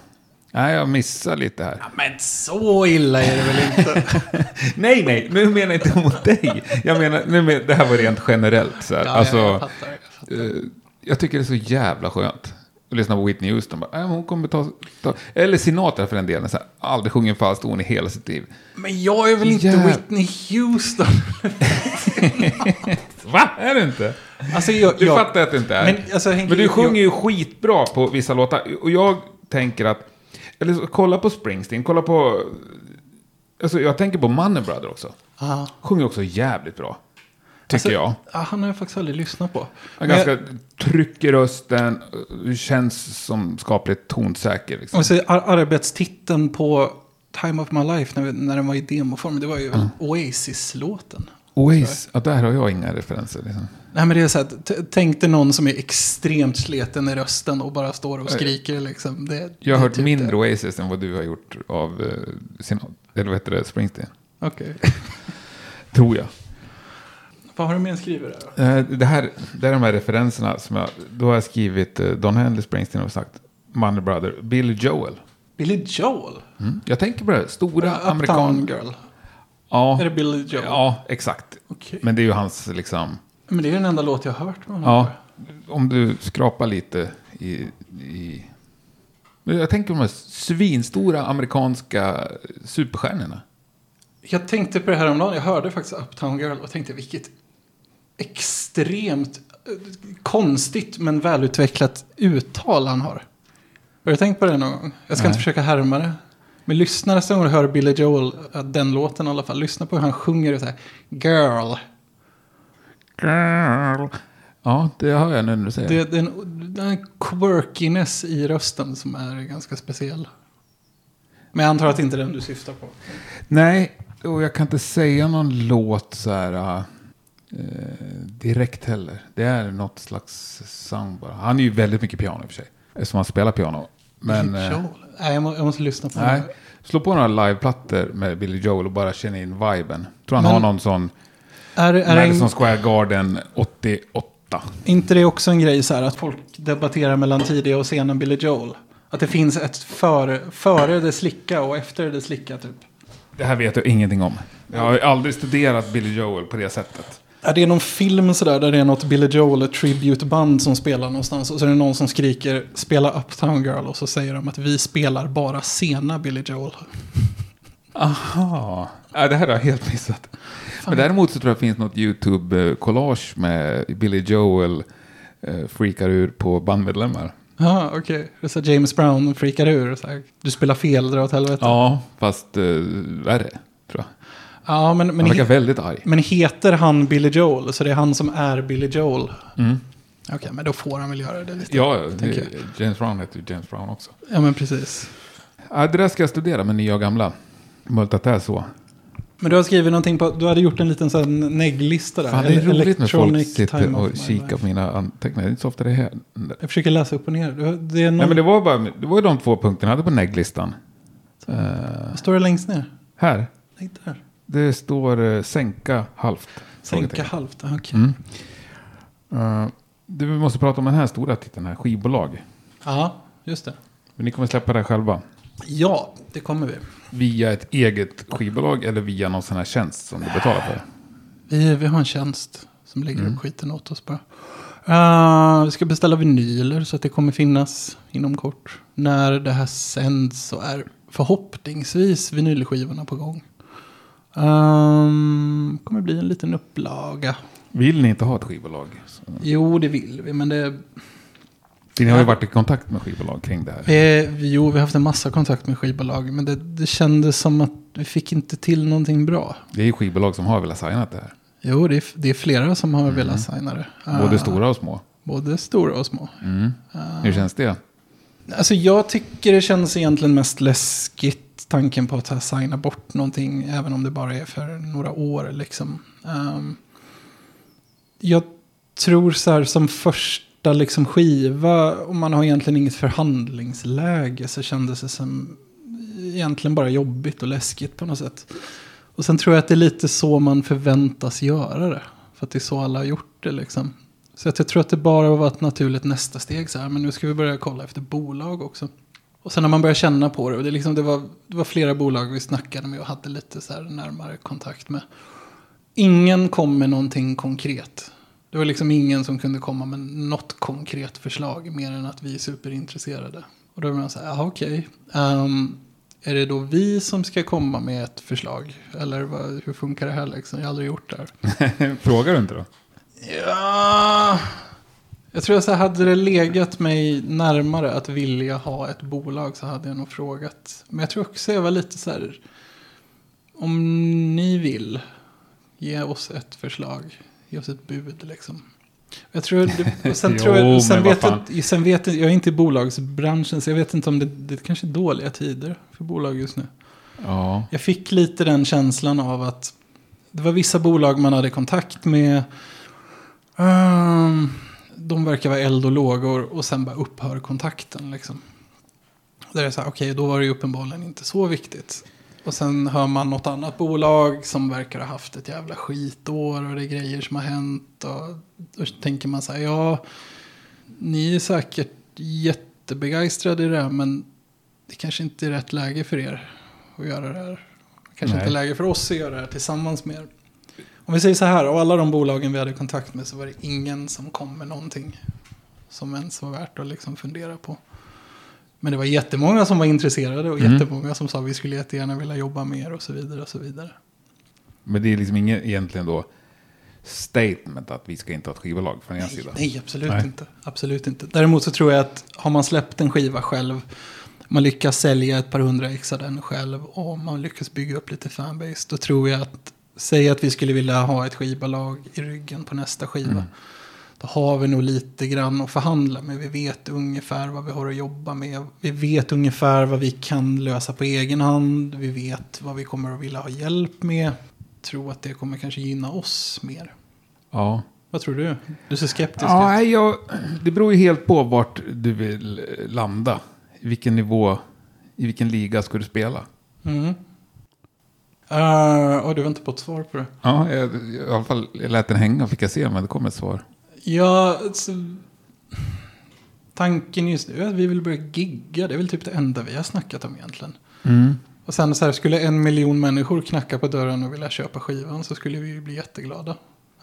Nej, jag missar lite här. Men så illa är det väl inte? Nej, nej, nu menar jag inte mot dig. Jag menar, nu men, det här var rent generellt. Så här. Ja, alltså, jag fattar. Jag fattar. eh, jag tycker det är så jävla skönt. Att lyssna på Whitney Houston. Bara, äh, hon kommer ta, ta, eller Sinatra för den delen. Så här, aldrig sjungit en falsk ton i hela sitt liv. Men jag är väl inte Jäv- Whitney Houston? Va? Är det inte? Alltså, jag, Du jag, fattar att det inte är. Men, Men, alltså, Henke, du jag- sjunger ju skitbra på vissa låtar. Och jag tänker att... Eller så, kolla på Springsteen, kolla på... Alltså jag tänker på Money Brother också. Ah. Sjunger också jävligt bra. Tycker Alltså, jag. Ja, han har jag faktiskt aldrig lyssnat på. Han ganska tryck i rösten, eh, känns som skapligt tonsäker. Liksom. Och så ar- arbetstiteln på Time of My Life när, vi, när den var i demoform, det var ju Oasis-låten. Oasis, ja, där har jag inga referenser. Liksom. Nej men det är så här, tänk dig någon som är extremt sleten i rösten och bara står och skriker liksom. Det, Jag har hört typ mindre det. Oasis än vad du har gjort av uh, sin, eller vad heter det, Springsteen. Okej. Tror jag. Vad har du mer än skriver där? Eh, det, här, det är de här referenserna som jag, då har jag skrivit uh, Don Henley, Springsteen och sagt Money Brother, Billy Joel. Billy Joel? Mm. Jag tänker på det, stora Uptown amerikan... Girl? Ja, Är det Billy Joel? ja, exakt. Okej. Men det är ju hans liksom... Men det är den enda låt jag har hört med honom. Ja, om du skrapar lite i... i jag tänker på de här svinstora amerikanska superstjärnorna. Jag tänkte på det här om dagen. Jag hörde faktiskt Uptown Girl och tänkte vilket extremt konstigt men välutvecklat uttal han har. Har du tänkt på det någon gång? Jag ska Nej. inte försöka härma det. Men lyssna nästa gång du hör Billy Joel, den låten i alla fall. Lyssna på hur han sjunger det så här. Girl. Girl. Ja, det har jag nu när du säger det. Det, är en, en quirkiness i rösten som är ganska speciell. Men jag antar att det inte är den du syftar på. Nej, och jag kan inte säga någon låt så här eh, direkt heller. Det är något slags sound bara. Han är ju väldigt mycket piano i och för sig. Eftersom han spelar piano. Men eh, Joel. Nej, jag, må, jag måste lyssna på nej, den. slå på några liveplattor med Billy Joel och bara känna in viben. Tror han Men- har någon sån Är, är det Madison en, Square Garden 88. inte det också en grej så här att folk debatterar mellan tidiga och sena Billy Joel? Att det finns ett före, före det slicka och efter det slicka typ. Det här vet jag ingenting om. Jag har aldrig studerat Billy Joel på det sättet. Är det någon film sådär där det är något Billy Joel tributeband som spelar någonstans och så är det någon som skriker spela Uptown Girl och så säger de att vi spelar bara sena Billy Joel. Aha. Ja, det här har jag helt missat. Men däremot så tror jag det finns något YouTube-collage med Billy Joel eh, freakar ur på bandmedlemmar. Ja, okej. Det är så James Brown freakar ur. och Så här, du spelar fel, dra åt helvete. Ja, fast eh, värre, tror jag. Ja men, men, Han verkar väldigt arg. men heter han Billy Joel? Så det är han som är Billy Joel? Mm. Okej, men då får han väl göra det lite. Ja, det, James Brown heter ju James Brown också. Ja, men precis. Ja, det där ska jag studera med nya och gamla. Möjligt att det är så. Men du har skrivit någonting på, du hade gjort en liten sån negglista där. Fan, det är roligt när folk sitter och kikar på mina anteckningar. Det är inte så ofta det händer. Jag försöker läsa upp och ner. Det är någon, Nej, men det var, bara, det var ju de två punkterna jag hade på negglistan. Vad står det längst ner? här. Nej, där. Det står uh, sänka halvt. Sänka halvt. ah, Okej. Mm. Uh, du, vi måste prata om den här stora titeln här, skivbolag. Ja, just det. Men ni kommer släppa det själva. Ja, det kommer vi. Via ett eget skivbolag eller via någon sån här tjänst som ni betalar för. Vi, vi har en tjänst som lägger Mm. upp skiten åt oss bara. Uh, vi ska beställa vinyler så att det kommer finnas inom kort. När det här sänds så är förhoppningsvis vinylskivorna på gång. Um, kommer bli en liten upplaga. Vill ni inte ha ett skivbolag? Så, Jo, det vill vi, men det... ni har ju varit i kontakt med skivbolag kring det här. Eh, jo, vi har haft en massa kontakt med skivbolag, men det, det kändes som att vi fick inte till någonting bra. Det är ju skivbolag som har velat signa det här. Jo, det är, det är flera som har velat signa det. Både Ah, stora och små. Både stora och små. Mm. Hur känns det? Alltså jag tycker det känns egentligen mest läskigt tanken på att här, signa bort någonting, även om det bara är för några år liksom. Um, jag tror så här som första liksom skiva, och man har egentligen inget förhandlingsläge så kändes det som egentligen bara jobbigt och läskigt på något sätt. Och sen tror jag att det är lite så man förväntas göra det. För att det är så alla har gjort det liksom. Så att jag tror att det bara var ett naturligt nästa steg. Så här, men nu ska vi börja kolla efter bolag också. Och sen när man börjar känna på det. Och det, liksom, det, var, det var flera bolag vi snackade med och hade lite så här närmare kontakt med. Ingen kom med någonting konkret. Det var liksom ingen som kunde komma med något konkret förslag. Mer än att vi är superintresserade. Och då var man så här, jaha okej. Ehm, är det då vi som ska komma med ett förslag? Eller vad, hur funkar det här liksom? Jag har aldrig gjort det här. Frågar du inte då? Ja, jag tror att hade det legat mig närmare att vilja ha ett bolag så hade jag nog frågat. Men jag tror också jag var lite så här, om ni vill Ge oss ett förslag. Ge oss ett bud liksom. Jag tror, det, och sen Jo, tror jag, sen vet jag, sen vet jag, jag är inte i bolagsbranschen så jag vet inte om det, det kanske är dåliga tider för bolag just nu. Ja. Jag fick lite den känslan av att det var vissa bolag man hade kontakt med. Ehm, de verkar vara eld och lågor och sen bara upphör kontakten. Liksom. Där är det så här, okej, då var det ju uppenbarligen inte så viktigt. Och sen hör man något annat bolag som verkar ha haft ett jävla skitår och det är grejer som har hänt. Och då tänker man så här, ja, ni är säkert jättebegeistrade i det här, men det kanske inte är rätt läge för er att göra det här. Kanske Nej. inte läge för oss att göra det här tillsammans med er. Om vi säger så här, av alla de bolagen vi hade kontakt med så var det ingen som kom med någonting som ens var värt att liksom fundera på. Men det var jättemånga som var intresserade och Mm. jättemånga som sa vi skulle jättegärna vilja jobba mer och så vidare och så vidare. Men det är liksom ingen egentligen då statement att vi ska inte ha ett skivbolag från er sida. nej, absolut Nej. inte. Absolut inte. Däremot så tror jag att har man släppt en skiva själv, man lyckas sälja ett par hundra ex av den själv och man lyckas bygga upp lite fanbase, då tror jag att, säg att vi skulle vilja ha ett skivbolag i ryggen på nästa skiva. Mm. Då har vi nog lite grann att förhandla med. Vi vet ungefär vad vi har att jobba med. Vi vet ungefär vad vi kan lösa på egen hand. Vi vet vad vi kommer att vilja ha hjälp med. Tror att det kommer kanske gynna oss mer. Ja. Vad tror du? Du ser skeptisk Ja, ut. jag, det beror ju helt på vart du vill landa. I vilken nivå, i vilken liga ska du spela? Mm. Uh, och du väntar på ett svar på det. Ja, jag, i alla fall jag lät den hänga fick jag se men det kom ett svar. Ja, alltså, tanken just nu är att vi vill börja gigga. Det är väl typ det enda vi har snackat om egentligen. Och sen så här, skulle en miljon människor knacka på dörren och vilja köpa skivan så skulle vi ju bli jätteglada.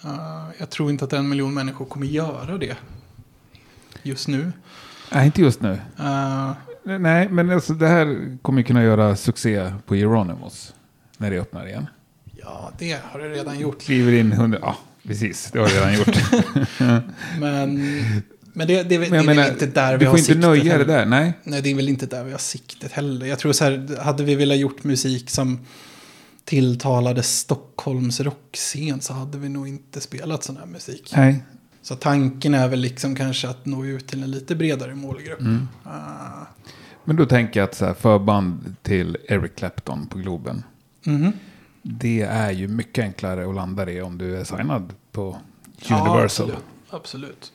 Eh, jag tror inte att en miljon människor kommer göra det just nu. Nej, inte just nu. Eh, Nej, men alltså, det här kommer ju kunna göra succé på Euronymous. När det öppnar igen. ja, det har det redan gjort. Kliver in hundra... Ja, precis. Det har det redan gjort. Men, men det, det, det, Men är jag väl menar, inte där vi du har får inte siktet nöja dig där. Nej. Nej, det är väl inte där vi har siktet heller. Jag tror så här, hade vi velat gjort musik som tilltalade Stockholms rockscen så hade vi nog inte spelat sån här musik. Nej. Så tanken är väl liksom kanske att nå ut till en lite bredare målgrupp. Mm. Ah. Men då tänker jag att så här, förband till Eric Clapton på Globen. Mhm. Det är ju mycket enklare att landa det om du är signad på Ja, Universal. absolut. absolut.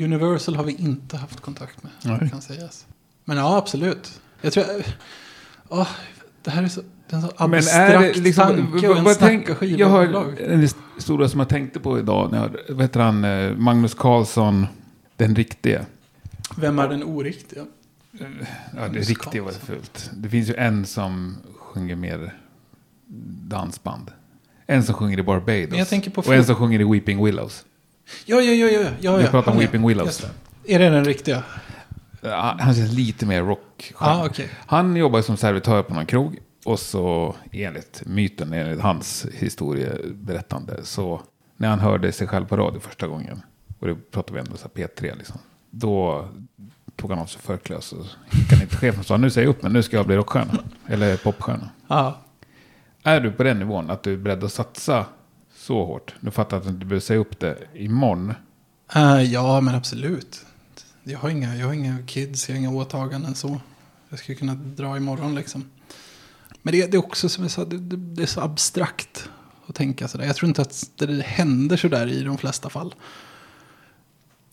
Universal har vi inte haft kontakt med, Nej. kan sägas. Men ja, absolut. Jag tror... Åh, det här är så, det är en så Men abstrakt är det liksom, tanke och en vad tänk, snacka jag har en historia som jag tänkte på idag. När jag, vad heter han? eh, Magnus Carlsson, den riktige. Vem är den oriktiga? Ja, det riktiga var Carlsson. fult. Det finns ju en som sjunger mer dansband. En som sjunger i Barbados. Men och en som sjunger i Weeping Willows. Ja, ja, ja, ja. ja, Jag pratar om Weeping Willows. Är det den riktiga? Han känns lite mer rock. Ah, okej. Han jobbar som servitör på någon krog. Och så enligt myten, enligt hans historieberättande. Så när han hörde sig själv på radio första gången. Och det pratar vi ändå så här P3 liksom. Då tog han av sig förklädet. Och gick han in till chefen och sa nu säger jag upp mig, nu ska jag bli rockstjärna. Eller popstjärna. Ja. Är du på den nivån att du är beredd att satsa så hårt? Du fattar att du inte behöver säga upp det imorgon. Eh, ja, men absolut. Jag har, inga, jag har inga kids, jag har inga åtaganden så. Jag skulle kunna dra imorgon liksom. Men det, det är också som jag sa, det, det, det är så abstrakt att tänka sådär. Jag tror inte att det händer sådär i de flesta fall.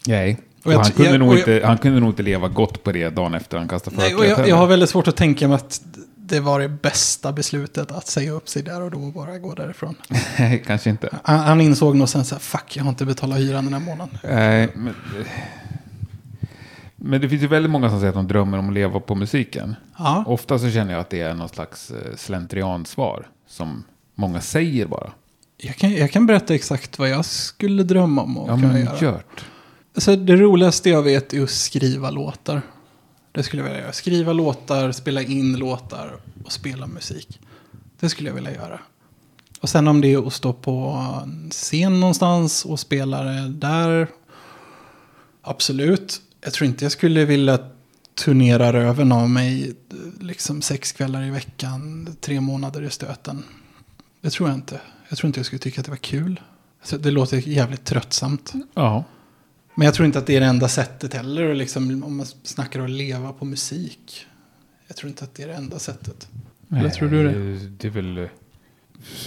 Nej. Och Och jag han, kunde jag- nog jag- inte, han kunde nog inte leva gott på det dagen efter han kastade förklädet jag, jag har väldigt svårt att tänka mig att det var det bästa beslutet att säga upp sig där och då och bara gå därifrån. Kanske inte. Han, han insåg nog sen så här, fuck, jag har inte betalat hyran den här månaden. Nej, men, men det finns ju väldigt många som säger att de drömmer om att leva på musiken. Ja, Ofta så känner jag att det är någon slags eh, slentriansvar som många säger bara. jag kan, jag kan berätta exakt vad jag skulle drömma om att Ja, kunna göra. gjort. Alltså, det roligaste jag vet är att skriva låtar. Det skulle jag vilja göra. Skriva låtar, spela in låtar och spela musik. Det skulle jag vilja göra. Och sen om det är att stå på scen någonstans och spela det där. Absolut. Jag tror inte jag skulle vilja turnera röven av mig liksom sex kvällar i veckan, tre månader i stöten. Det tror jag inte. Jag tror inte jag skulle tycka att det var kul. Alltså, det låter jävligt tröttsamt. Ja. Men jag tror inte att det är det enda sättet heller. Liksom, om man snackar om att leva på musik. Jag tror inte att det är det enda sättet. Eller tror du det? Det är väl eh,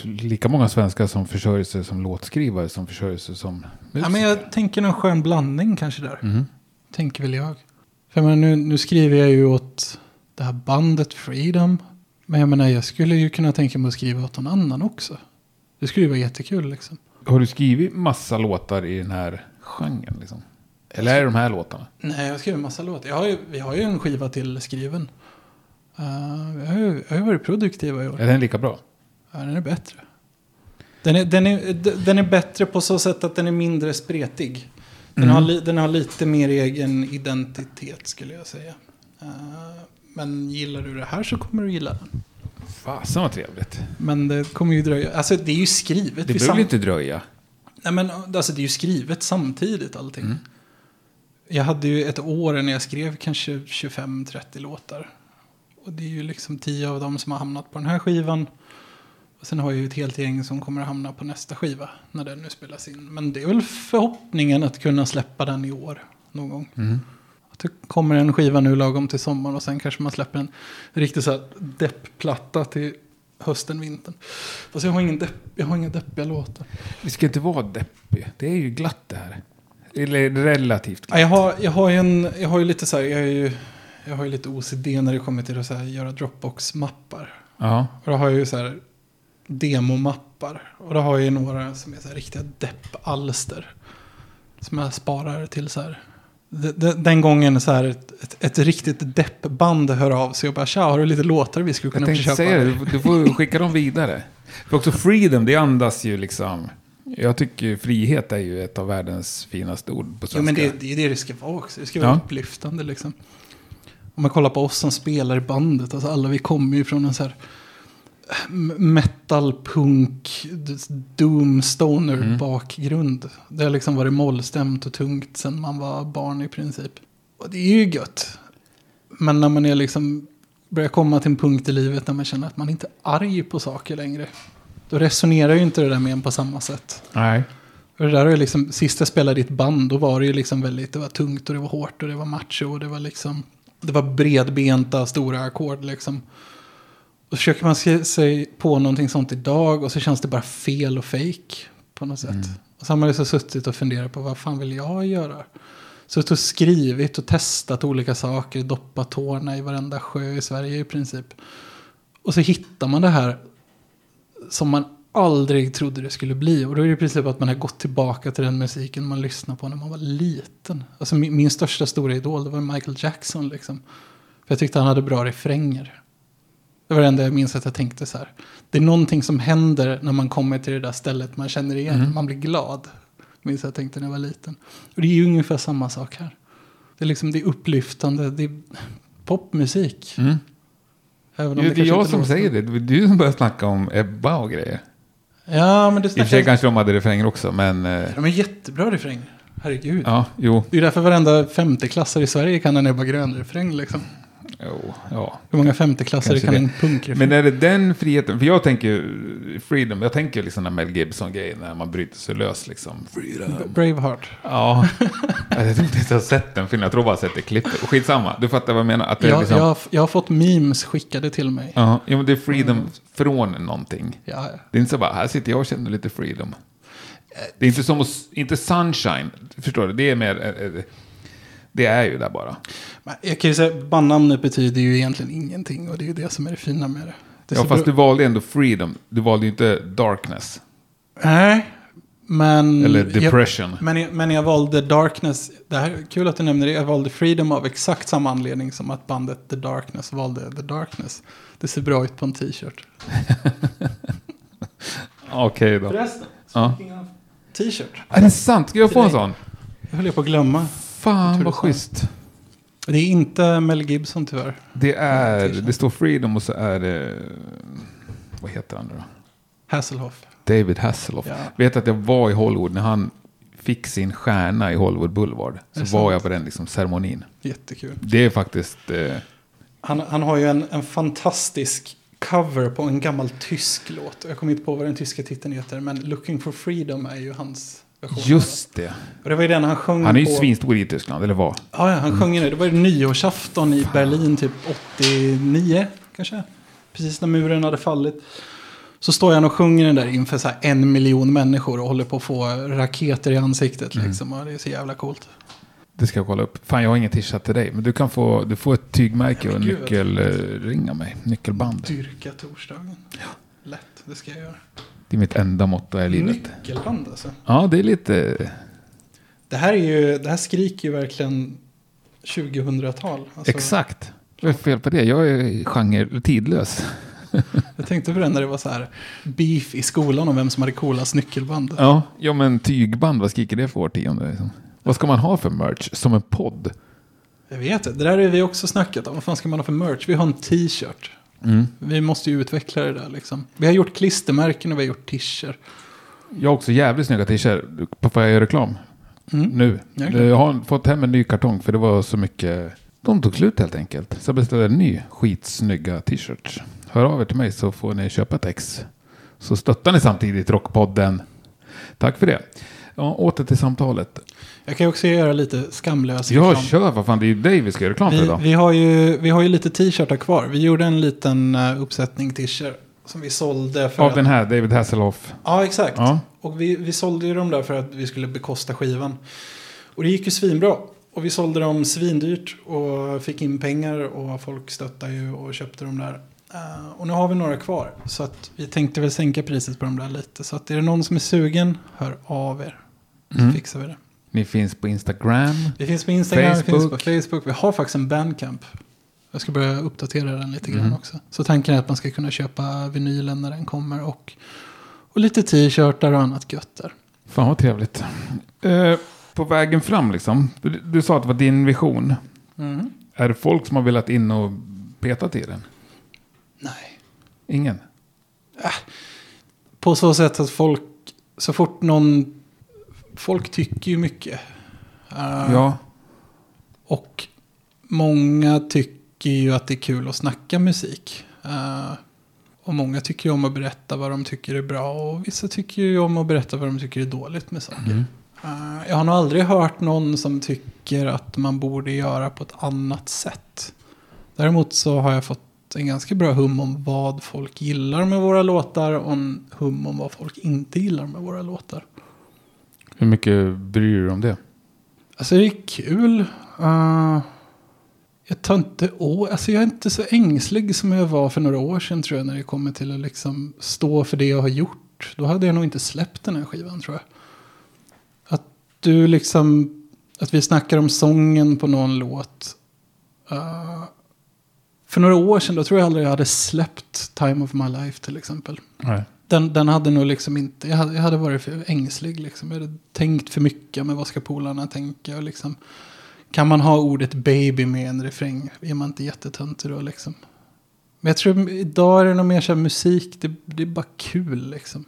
lika många svenskar som försörjer sig som låtskrivare som försörjer sig som musiker. Ja, men jag tänker någon skön blandning kanske där. Mhm. Tänker väl jag. För jag menar, nu, nu skriver jag ju åt det här bandet Freedom. Men jag menar, jag skulle ju kunna tänka mig att skriva åt någon annan också. Det skulle ju vara jättekul liksom. Har du skrivit massa låtar i den här genren? Liksom? Eller är det de här låtarna? Nej, jag skriver massa låtar. Jag har ju, vi har ju en skiva till skriven. Uh, jag, har ju, jag har ju varit produktiva i år. Är den lika bra? Ja, den är bättre. Den är, den, är, den är bättre på så sätt att den är mindre spretig. Den, Mm. har, li, den har lite mer egen identitet skulle jag säga. Eh, men gillar du det här så kommer du gilla den. Fasen vad trevligt. Men det kommer ju dröja. Alltså det är ju skrivet. Det behöver sam- inte dröja. Nej men alltså det är ju skrivet samtidigt allting. Mm. Jag hade ju ett år när jag skrev kanske 25-30 låtar. Och det är ju liksom 10 av dem som har hamnat på den här skivan. Och sen har jag ju ett helt gäng som kommer att hamna på nästa skiva när den nu spelas in. Men det är väl förhoppningen att kunna släppa den i år någon gång. Mm. Att det kommer en skiva nu lagom till sommaren och sen kanske man släpper en riktig så här deppplatta till hösten, vintern. Fast jag har, ingen depp, jag har inga deppiga låtar. Vi ska inte vara deppig. Det är ju glatt det här. Eller relativt Ja, glatt. jag, har, jag, har ju en, jag har ju lite så här, jag, är ju, jag har ju lite OCD när det kommer till att här, göra Dropbox-mappar. Ja. Och då har jag ju så här demomappar. Och då har jag ju några som är så här riktiga depp-alster. Som jag sparar till så här. De- de- Den gången så här ett, ett, ett riktigt deppband hör av sig och bara tja, har du lite låtar vi skulle Jag kunna tänkte köpa? säga du, du får skicka dem vidare. För också freedom, det andas ju liksom... Jag tycker frihet är ju ett av världens finaste ord på svenska. Jo, men det, det är det det ska vara också. Det ska Ja. vara upplyftande liksom. Om man kollar på oss som spelar i bandet. Alltså alla vi kommer ju från en så här metal, punk, doom, stoner Mm. bakgrund. Det har liksom varit mollstämt och tungt sedan man var barn i princip. Och det är ju gött. Men när man är liksom börjar komma till en punkt i livet där man känner att man inte är arg på saker längre. Då resonerar ju inte det där med en på samma sätt. Nej. Och det där är liksom, sist jag spelade i ett band, då var det ju liksom väldigt, det var tungt och det var hårt och det var macho och det var liksom, det var bredbenta, stora ackord liksom. Och försöker man se sig på någonting sånt idag och så känns det bara fel och fake på något sätt. Och så har man liksom suttit och funderat på vad fan vill jag göra? Suttit och skrivit och testat olika saker, doppat tårna i varenda sjö i Sverige i princip. Och så hittar man det här som man aldrig trodde det skulle bli. Och då är det i princip att man har gått tillbaka till den musiken man lyssnade på när man var liten. Alltså min, min största stora idol det var Michael Jackson liksom. För jag tyckte han hade bra refränger. Det var det enda jag minns att jag tänkte så här. Det är någonting som händer när man kommer till det där stället man känner igen. Man blir glad. Minns jag tänkte när jag var liten. Och det är ju ungefär samma sak här. Det är liksom det är upplyftande. Det är popmusik. Mm. Även om Det är kanske jag som låter- säger det. Det var du som började snacka om Ebba och grejer. Ja, men det I och för sig snackar... kanske de hade refränger också, men... eh, De är jättebra refränger. Herregud. Ja, jo. Det är därför varenda femteklassare i Sverige kan en Ebba Grön-refräng. Liksom. Jo ja. Hur många femteklassare kan en punkrefräng? Men är det den friheten? För jag tänker ju freedom. Jag tänker liksom den Mel Gibson-grejen när man bryter sig lös liksom. Freedom. Braveheart. Ja. jag tror inte jag har sett den filmen. Jag tror bara jag har sett det klippet. Skitsamma. Du fattar vad jag menar? Att det är Jag, liksom... jag, har- jag har fått memes skickade till mig. Ja, jo, men det är freedom från någonting. Ja, Det är inte så bara, här sitter jag och känner lite freedom. Det är inte som inte sunshine, förstår du? Det är mer, eh, eh, det är ju där bara. Jag kan ju säga bandnamnet betyder ju egentligen ingenting. Och det är ju det som är det fina med det. det Ja, fast du valde ändå freedom. Du valde ju inte darkness. Nej, men... Eller jag, depression. men, jag, men jag valde Darkness. Det här är kul att du nämner det. Jag valde Freedom av exakt samma anledning som att bandet The Darkness valde The Darkness. Det ser bra ut på en t-shirt. Okej då. Förresten, Ja. t-shirt. Är det sant? Ska jag få en sån? Jag höll jag på att glömma. Fan vad det är schysst. Det är inte Mel Gibson tyvärr. Det är, det står freedom och så är det, vad heter han nu då? Hasselhoff. David Hasselhoff. Ja. Vet att jag var i Hollywood när han fick sin stjärna i Hollywood Boulevard. Så var sant? jag på den liksom ceremonin. Jättekul. Det är faktiskt, eh, Han, han har ju en, en fantastisk cover på en gammal tysk låt. Jag kommer inte på vad den tyska titeln heter. Men Looking for Freedom är ju hans. Just det. Och det var ju den han sjöng Han är ju på. svinstor i Tyskland, eller vad? Ja, ja, han sjöng ju det. Det var ju nyårsafton i Berlin typ 89 kanske. Precis när muren hade fallit. Så står han och sjunger den där inför så en miljon människor och håller på att få raketer i ansiktet. Liksom. Och det är så jävla coolt. Det ska jag kolla upp. Fan, jag har ingen t-shirt till dig. Men du kan få, du får ett tygmärke och en nyckelring av mig. Nyckelband. Dyrka torsdagen. Lätt, det ska jag göra. Det är mitt enda motto i livet. Nyckelband alltså. Ja, det är lite... Det här, är ju, det här skriker ju verkligen 2000-tal. Alltså, Exakt. Vad är fel på det? Jag är genre tidlös. Jag tänkte på det när det var så här beef i skolan om vem som hade coolast nyckelband. Ja, ja men tygband, vad skriker det för årtionde? Liksom? Vad ska man ha för merch? Som en podd? Jag vet det. Det där är vi också snackat om. Vad fan ska man ha för merch? Vi har en t-shirt. Mm. Vi måste ju utveckla det där liksom. Vi har gjort klistermärken och vi har gjort t-shirts. Jag har också jävligt snygga t-shirts. Får jag göra reklam? Mm. Nu. Ja, klart. Jag har fått hem en ny kartong för det var så mycket. De tog slut helt enkelt. Så jag beställde en ny skitsnygga t-shirt. Hör av er till mig så får ni köpa ett ex. Så stöttar ni samtidigt Rockpodden. Tack för det. Ja, åter till samtalet. Jag kan också göra lite skamlös Ja, reklam. kör. Vad fan, det är ju dig vi ska göra reklam för idag. vi, har ju, vi har ju lite t-shirtar kvar. Vi gjorde en liten uh, uppsättning t-shirt som vi sålde för Av den här, David Hasselhoff. Ja, exakt. Ja. Och vi, vi sålde ju dem där för att vi skulle bekosta skivan. Och det gick ju svinbra. Och vi sålde dem svindyrt och fick in pengar och folk stöttade ju och köpte dem där. Eh, och nu har vi några kvar. Så att vi tänkte väl sänka priset på dem där lite. Så att är det någon som är sugen, hör av er. Så Mm. fixar vi det. Ni finns på Instagram. Vi finns på Instagram, vi finns på Facebook. Facebook. Vi har faktiskt en bandcamp. Jag ska börja uppdatera den lite grann Mm. också. Så tanken är att man ska kunna köpa vinylen när den kommer. Och, och lite t-shirtar och annat gött där. Fan vad trevligt. Eh, på vägen fram liksom. Du, du sa att det var din vision. Mm. Är det folk som har velat in och peta till den? Nej. Ingen? På så sätt att folk, så fort någon, folk tycker ju mycket. Eh, Ja. Och många tycker ju att det är kul att snacka musik. Eh, och många tycker ju om att berätta vad de tycker är bra. Och vissa tycker ju om att berätta vad de tycker är dåligt med saker. Mm. Eh, jag har nog aldrig hört någon som tycker att man borde göra på ett annat sätt. Däremot så har jag fått en ganska bra hum om vad folk gillar med våra låtar och en hum om vad folk inte gillar med våra låtar. Hur mycket bryr du dig om det? Alltså det är kul. Eh, jag tar inte å, alltså jag är inte så ängslig som jag var för några år sedan tror jag. När det kommer till att liksom stå för det jag har gjort. Då hade jag nog inte släppt den här skivan tror jag. Att du liksom, att vi snackar om sången på någon låt. Eh, för några år sedan då tror jag aldrig jag hade släppt Time of My Life till exempel. Nej. Den, den hade nog liksom inte, jag hade, jag hade varit för ängslig liksom. Jag hade tänkt för mycket med vad ska polarna tänka och liksom. Kan man ha ordet baby med en refräng? Är man inte jättetöntig då liksom? Men jag tror idag är det nog mer så här musik, det, det är bara kul liksom.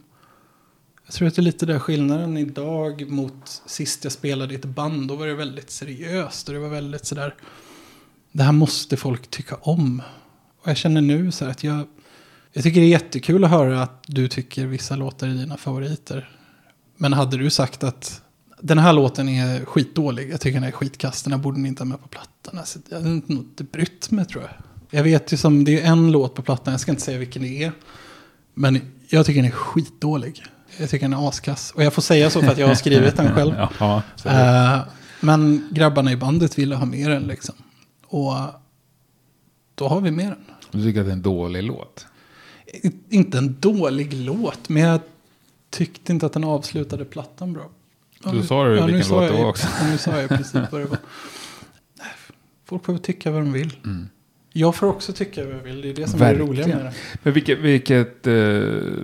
Jag tror att det är lite där skillnaden idag mot sist jag spelade i ett band. Då var det väldigt seriöst och det var väldigt sådär. Det här måste folk tycka om. Och jag känner nu så här att jag, jag tycker det är jättekul att höra att du tycker vissa låtar är dina favoriter. Men hade du sagt att den här låten är skitdålig, jag tycker den är skitkast, den här borde ni inte ha med på plattan. Alltså, jag hade nog inte brytt mig tror jag. Jag vet ju som, det är en låt på plattan, jag ska inte säga vilken det är. Men jag tycker den är skitdålig. Jag tycker den är askass. Och jag får säga så för att jag har skrivit den själv. Ja, så Eh, men grabbarna i bandet ville ha med den liksom. Och då har vi med den. Du tycker att det är en dålig låt? Inte en dålig låt, men jag tyckte inte att den avslutade plattan bra. Ja, Du sa ju ja, vilken låt det var också. ja, Nu sa jag i princip vad det var. Folk får tycka vad de vill. Mm. Jag får också tycka vad jag vill. Det är det som är det roliga Verkligen. med det. Men vilket, vilket eh,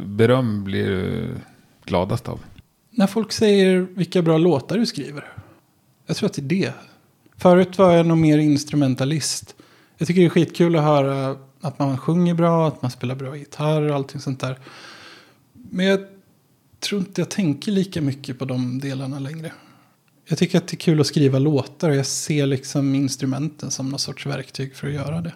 beröm blir du gladast av? När folk säger vilka bra låtar du skriver. Jag tror att det är det. Förut var jag nog mer instrumentalist. Jag tycker det är skitkul att höra att man sjunger bra, att man spelar bra gitarr och allting sånt där. Men jag tror inte jag tänker lika mycket på de delarna längre. Jag tycker att det är kul att skriva låtar och jag ser liksom instrumenten som någon sorts verktyg för att göra det.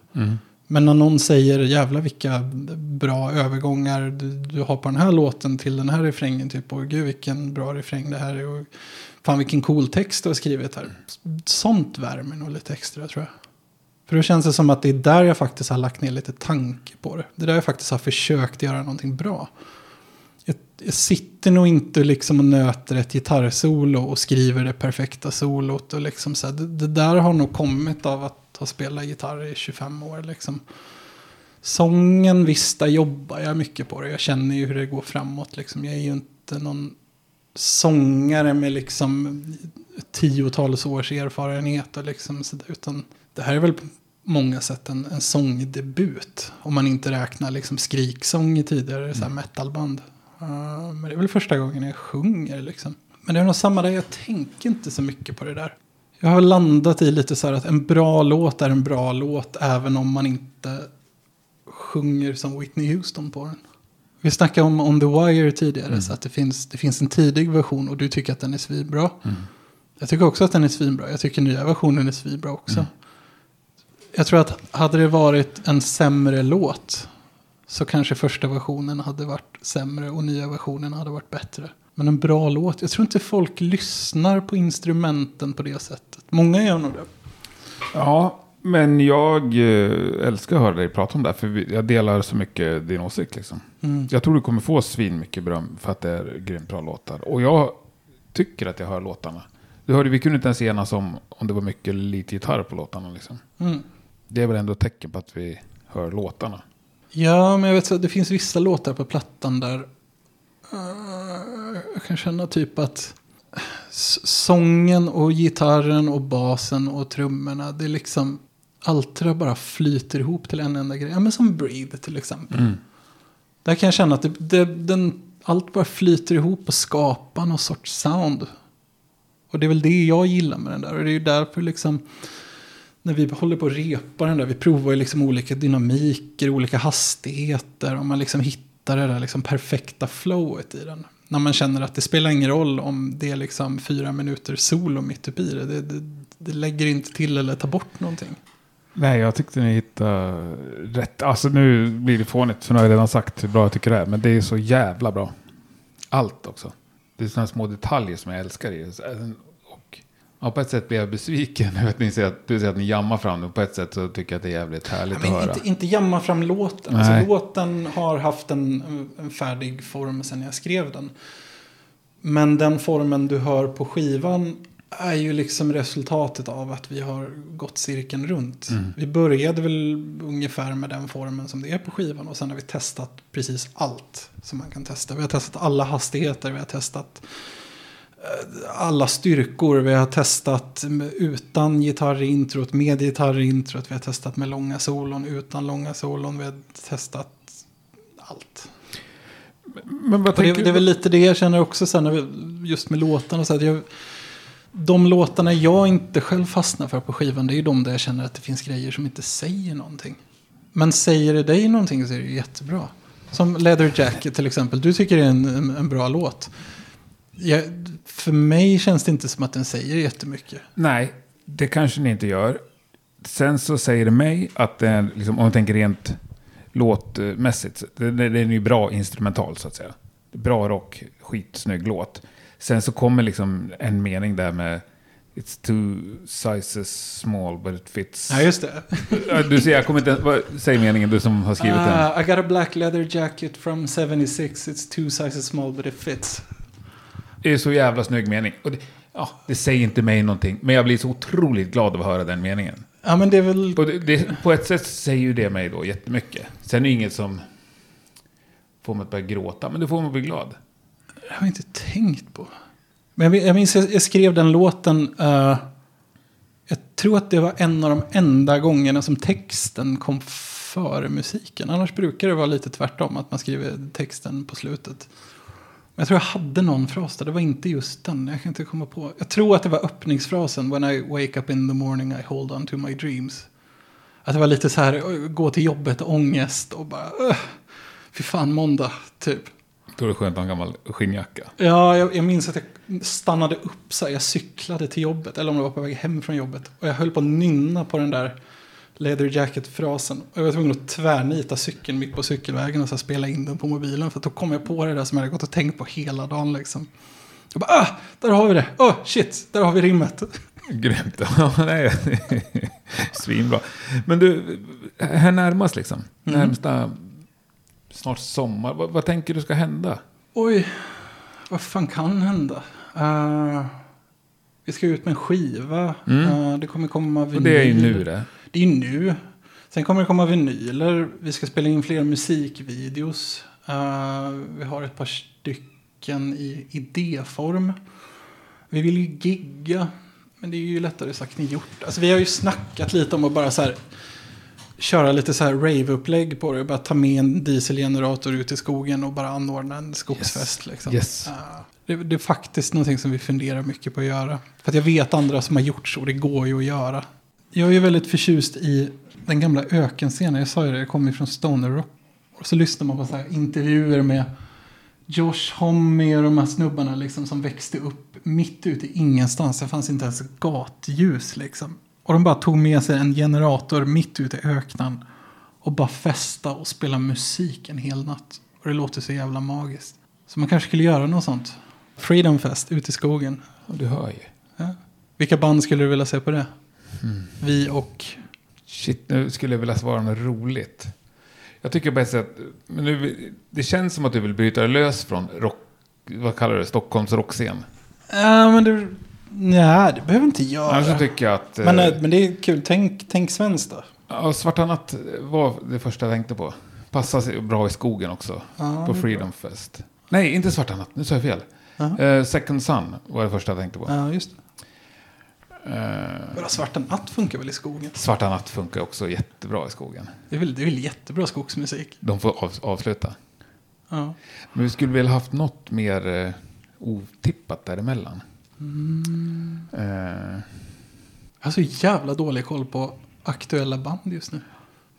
Men när någon säger jävla vilka bra övergångar du, du har på den här låten till den här refrängen. Typ, och gud vilken bra refräng det här är. Och fan vilken cool text du har skrivit här. Sånt värmer nog lite extra tror jag. För då känns det som att det är där jag faktiskt har lagt ner lite tanke på det. Det är där jag faktiskt har försökt göra någonting bra. Jag, jag sitter nog inte liksom och nöter ett gitarrsolo och skriver det perfekta solot. Och liksom så här, det, det där har nog kommit av att ha spelat gitarr i 25 år. Liksom. Sången, visst, där jobbar jag mycket på det. Jag känner ju hur det går framåt. Liksom. Jag är ju inte någon sångare med liksom tiotals års erfarenhet. Och liksom, så där, utan det här är väl många sätt en, en sångdebut. Om man inte räknar liksom skriksång i tidigare så här metalband. Uh, men det är väl första gången jag sjunger liksom. Men det är nog samma där, jag tänker inte så mycket på det där. Jag har landat i lite så här att en bra låt är en bra låt även om man inte sjunger som Whitney Houston på den. Vi snackade om On the Wire tidigare, så att det finns, det finns en tidig version och du tycker att den är svinbra. Jag tycker också att den är svinbra. Jag tycker nya versionen är svinbra också. Jag tror att hade det varit en sämre låt så kanske första versionen hade varit sämre och nya versionen hade varit bättre. Men en bra låt, jag tror inte folk lyssnar på instrumenten på det sättet. Många gör nog det. Ja, men jag eh, älskar att höra dig prata om det här. För jag delar så mycket din åsikt liksom. Mm. Jag tror du kommer få svin mycket beröm för att det är grymt bra låtar. Och jag tycker att jag hör låtarna. Du hörde, vi kunde inte ens enas om om det var mycket eller lite gitarr på låtarna. Liksom. Mm. Det är väl ändå ett tecken på att vi hör låtarna. Ja, men jag vet så det finns vissa låtar på plattan där eh, jag kan känna typ att sången och gitarren och basen och trummorna, det är liksom allt det bara flyter ihop till en enda grej. Ja, men som Breathe till exempel. Där kan jag känna att det, det, den, allt bara flyter ihop och skapar någon sorts sound. Och det är väl det jag gillar med den där. Och det är ju därför liksom när vi håller på att repa den där, vi provar ju liksom olika dynamiker, olika hastigheter och man liksom hittar det där liksom perfekta flowet i den. När man känner att det spelar ingen roll om det är liksom fyra minuter solo mitt uppe i det. Det, det, det lägger inte till eller tar bort någonting. Nej, jag tyckte ni hittade rätt. Alltså nu blir det fånigt, för nu har jag redan sagt hur bra jag tycker det är. Men det är så jävla bra. Allt också. Det är sådana små detaljer som jag älskar i det. Ja, på ett sätt blir jag besviken. Jag vet, ni säger att, du säger att ni jammar fram det. På ett sätt så tycker jag att det är jävligt härligt Ja, men att höra. inte, inte jamma fram låten. Nej. Alltså, låten har haft en, en färdig form sedan jag skrev den. Men den formen du hör på skivan är ju liksom resultatet av att vi har gått cirkeln runt. Mm. Vi började väl ungefär med den formen som det är på skivan. Och sen har vi testat precis allt som man kan testa. Vi har testat alla hastigheter, vi har testat alla styrkor. Vi har testat utan gitarr i introt, med gitarr i introt. Vi har testat med långa solon, utan långa solon. Vi har testat allt. Men vad det, det är väl lite det jag känner också sen när vi, just med låtarna. Så att jag, de låtarna jag inte själv fastnar för på skivan, det är ju de där jag känner att det finns grejer som inte säger någonting. Men säger det dig någonting så är det jättebra. Som Leather Jacket till exempel. Du tycker det är en, en bra låt. Jag, för mig känns det inte som att den säger jättemycket. Nej, det kanske ni inte gör. Sen så säger det mig att är, liksom, om man tänker rent låtmässigt, det är ju bra instrumental så att säga. Bra rock, skitsnygg låt. Sen så kommer liksom en mening där med It's two sizes small but it fits. Ja, just det. Du ser, jag kommer inte vad, Säg meningen du som har skrivit den. Ah, I got a black leather jacket from 76. It's two sizes small but it fits. Det är så jävla snygg mening. Och det, ja, det säger inte mig någonting, men jag blir så otroligt glad av att höra den meningen. Ja, men det är väl... Det, det, på ett sätt säger ju det mig då jättemycket. Sen är det inget som får mig att börja gråta, men det får mig att bli glad. Jag har inte tänkt på. Men jag, jag minns jag, jag skrev den låten. eh, jag tror att det var en av de enda gångerna som texten kom före musiken. Annars brukar det vara lite tvärtom. Att man skriver texten på slutet. Jag tror jag hade någon fras där. Det var inte just den. Jag kan inte komma på. Jag tror att det var öppningsfrasen. When I wake up in the morning I hold on to my dreams. Att det var lite så här. Gå till jobbet, ångest och bara. Fy fan måndag, typ. Då är det skönt att ha en gammal skinnjacka. Ja, jag, jag minns att jag stannade upp så här. Jag cyklade till jobbet, eller om det var på väg hem från jobbet. Och jag höll på att nynna på den där leather jacket-frasen. Jag var tvungen att tvärnita cykeln mitt på cykelvägen och så spela in den på mobilen. För då kom jag på det där som jag hade gått och tänkt på hela dagen liksom. Jag bara, ah, där har vi det. Oh, shit, där har vi rimmet. Grymt. Ja, nej. Svinbra. Men du, här närmast liksom. Mm. Närmsta, snart sommar. Vad, vad tänker du ska hända? Oj, vad fan kan hända? Eh, vi ska ut med en skiva. Mm. Eh, det kommer komma vinyl. Och det är ju nu det. Det är ju nu. Sen kommer det komma vinyler. Vi ska spela in fler musikvideos. Eh, vi har ett par stycken i idéform. Vi vill ju gigga. Men det är ju lättare sagt än gjort. Alltså vi har ju snackat lite om att bara så här köra lite så här rave-upplägg på det. Bara ta med en dieselgenerator ut i skogen och bara anordna en skogsfest. Liksom. Yes. Eh, det, det är faktiskt någonting som vi funderar mycket på att göra. För att jag vet andra som har gjort så. Det går ju att göra. Jag är väldigt förtjust i den gamla ökenscenen. Jag sa ju det, jag kommer från Stoner Rock. Och så lyssnar man på så intervjuer med Josh Homme och de här snubbarna liksom som växte upp mitt ute i ingenstans. Det fanns inte ens gatljus liksom. Och de bara tog med sig en generator mitt ute i öknen. Och bara festa och spela musik en hel natt. Och det låter så jävla magiskt. Så man kanske skulle göra något sånt. Freedom Fest ute i skogen. Du hör ju. Ja. Vilka band skulle du vilja se på det? Mm. Vi och... Shit, nu skulle jag vilja svara något roligt. Jag tycker bäst att, men nu, det känns som att du vill bryta dig lös från rock, vad kallar du det, Stockholms rockscen. Ja, men det... Nej, det behöver inte göra. Annars tycker jag att, men, eh, men det är kul. Tänk, tänk svenskt då. ja, Svarta Natt var det första jag tänkte på. Passar sig bra i skogen också, Ja, på Freedom Fest. Nej, inte Svarta Natt, nu sa jag fel. Eh, Second Sun var det första jag tänkte på. Ja, just det. Eh, Bara Svarta Natt funkar väl i skogen? Svarta Natt funkar också jättebra i skogen. Det är väl, det är väl jättebra skogsmusik? De får av, avsluta. Ja. Men vi skulle väl haft något mer eh, otippat däremellan. Mm. Eh, Jag har så jävla dålig koll på aktuella band just nu.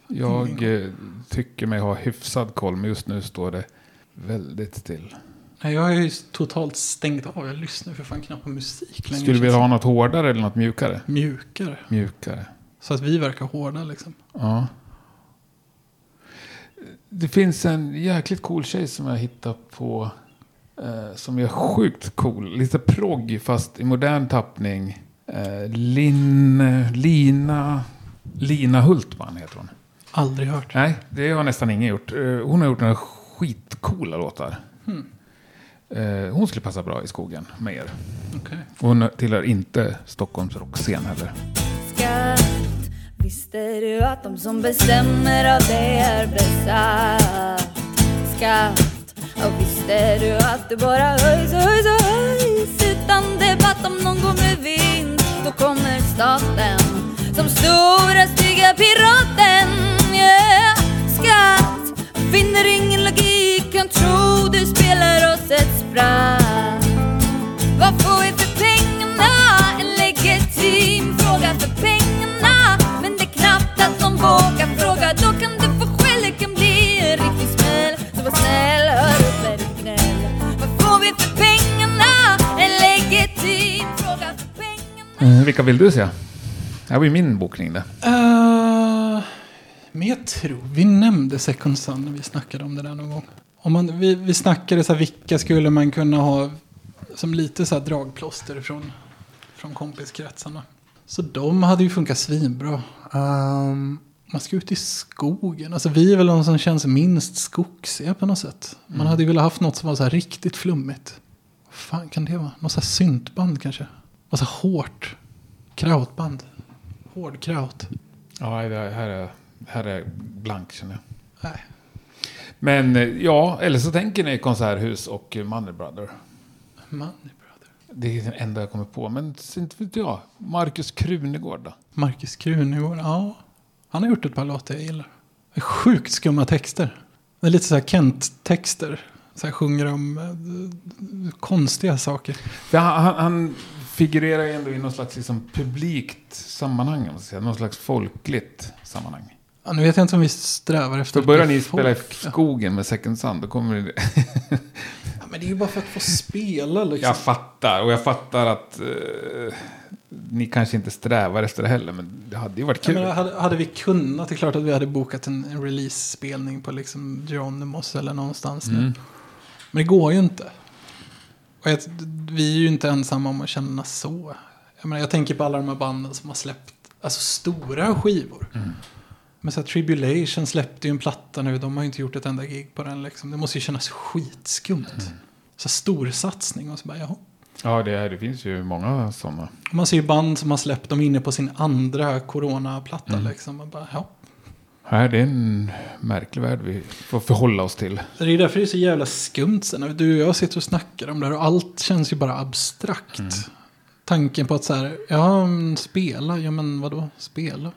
jag eh, tycker mig ha hyfsad koll, men just nu står det väldigt still. Nej, jag har ju totalt stängt av. Jag lyssnar för fan knappt på musik längre. Skulle du vilja ha något hårdare eller något mjukare? Mjukare. Mjukare. Så att vi verkar hårda liksom. Ja. Det finns en jäkligt cool tjej som jag hittat på. Eh, som är sjukt cool. Lite progg fast i modern tappning. Eh, Lin, Lina, Lina Hultman heter hon. Aldrig hört. Nej, det har nästan ingen gjort. Eh, hon har gjort några skitcoola låtar. Hmm. Eh, hon skulle passa bra i skogen med er. Och Hon tillhör inte Stockholms rockscen heller. skatt Visste du att de som bestämmer av dig är besatt? Skatt Och visste du att det bara höjs och höjs och höjs Utan debatt om någon går med vinst Då kommer staten Som stora stygga piraten yeah. Skatt Finner ingen logik Kan tro du spelar oss ett spratt vad får vi för pengarna? En legitim fråga för pengarna Men det är knappt att någon vågar fråga Då kan du få skäll, det kan bli en riktig smäll Så var snäll, hör upp med ditt gnäll Vad får vi för pengarna? En legitim fråga för pengarna Eh, vilka vill du se? Det här var ju min bokning det. Eh, men jag tror vi nämnde Second Sun när vi snackade om det där någon gång. Om man, vi, vi snackade så här, vilka skulle man kunna ha som lite så här dragplåster från, från kompiskretsarna. Så de hade ju funkat svinbra. Ehm, man ska ut i skogen. Alltså vi är väl de som känns minst skogsiga på något sätt. Man hade ju velat haft något som var så här riktigt flummigt. Vad fan kan det vara? Något så här syntband kanske? Och så här hårt. Krautband. Hård kraut. Ja, det här är, här är blank känner jag. Nej. Men eh, ja, eller så tänker ni Konserthus och Money Brother. Money Brother. Det är det enda jag kommer på. Men inte vet jag. Marcus Krunegård då? Marcus Krunegård, ja. Han har gjort ett par låtar jag gillar. Sjukt skumma texter. Det är lite så här Kent-texter. Så här sjunger om eh, konstiga saker. Han, han, han figurerar ändå i någon slags liksom, publikt sammanhang. Någon slags folkligt sammanhang. Ja, nu vet jag inte om vi strävar efter att börjar ni spela i folk. skogen med Second Sun, då kommer det... Ja, men det är ju bara för att få spela liksom. Jag fattar, och jag fattar att eh, ni kanske inte strävar efter det heller, men det hade ju varit kul. menar, hade, hade vi kunnat, det är klart att vi hade bokat en, en release-spelning på liksom Geronimos eller någonstans nu. Mm. Men det går ju inte. Och jag, vi är ju inte ensamma om att känna så. Jag, menar, jag tänker på alla de här banden som har släppt alltså, stora skivor. Mm. Men så här, Tribulation släppte ju en platta nu. De har ju inte gjort ett enda gig på den. Liksom. Det måste ju kännas skitskumt. Mm. Så här, stor satsning och så bara, jaha. Ja, det, det finns ju många sådana. Man ser ju band som har släppt dem inne på sin andra coronaplatta. Mm. Liksom. Och bara, ja. Nej, det är en märklig värld vi får förhålla oss till. Det är därför det är så jävla skumt sen. Du och jag sitter och snackar om det här och allt känns ju bara abstrakt. Mm. Tanken på att så här, ja spela, ja men vadå spela?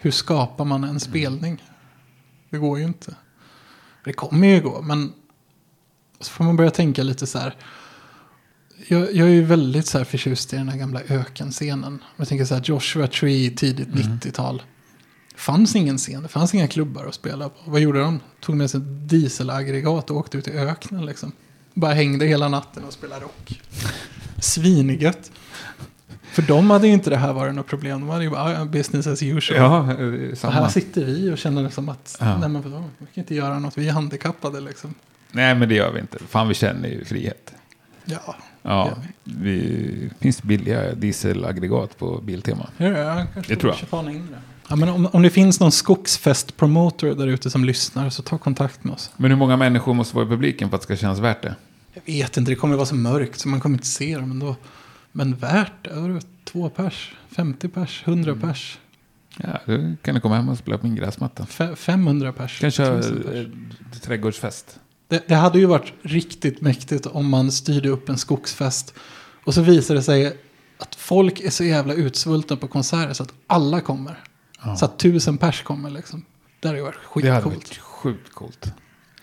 Hur skapar man en spelning? Det går ju inte. Det kommer ju gå, men så får man börja tänka lite så här. Jag, jag är ju väldigt så här förtjust i den här gamla ökenscenen. Jag tänker så här Joshua Tree, tidigt Mm. 90-tal. fanns ingen scen, det fanns inga klubbar att spela på. Vad gjorde de? Tog med sig ett dieselaggregat och åkte ut i öknen liksom. Bara hängde hela natten och spelade rock. Svinigött. För de hade ju inte det här varit något problem. De hade ju bara "Ah, business as usual. Ja, eh, och här samma. sitter vi och känner som att, Ja. nej men vadå, vi kan inte göra något, vi är handikappade liksom. Nej, men det gör vi inte. Fan, vi känner ju frihet. Ja, Ja, gör vi, finns billiga dieselaggregat på Biltema. Ja, jag kanske Det tror jag. in det. Ja, men om, om det finns någon skogsfest-promoter där ute som lyssnar så ta kontakt med oss. Men hur många människor måste vara i publiken för att det ska kännas värt det? Jag vet inte, det kommer vara så mörkt så man kommer inte se dem ändå. Men värt det, två pers, 50 pers, 100 Mm. pers, Ja, då kan du komma hem och spela på min gräsmatta. fe- 500 pers. Kanske 1000 pers. äh, trädgårdsfest. Det, det hade ju varit riktigt mäktigt om man styrde upp en skogsfest. Och så visar det sig att folk är så jävla utsvultna på konserter så att alla kommer. Ja. Så att tusen pers kommer liksom. Det hade ju varit det hade skitcoolt. varit sjukt coolt.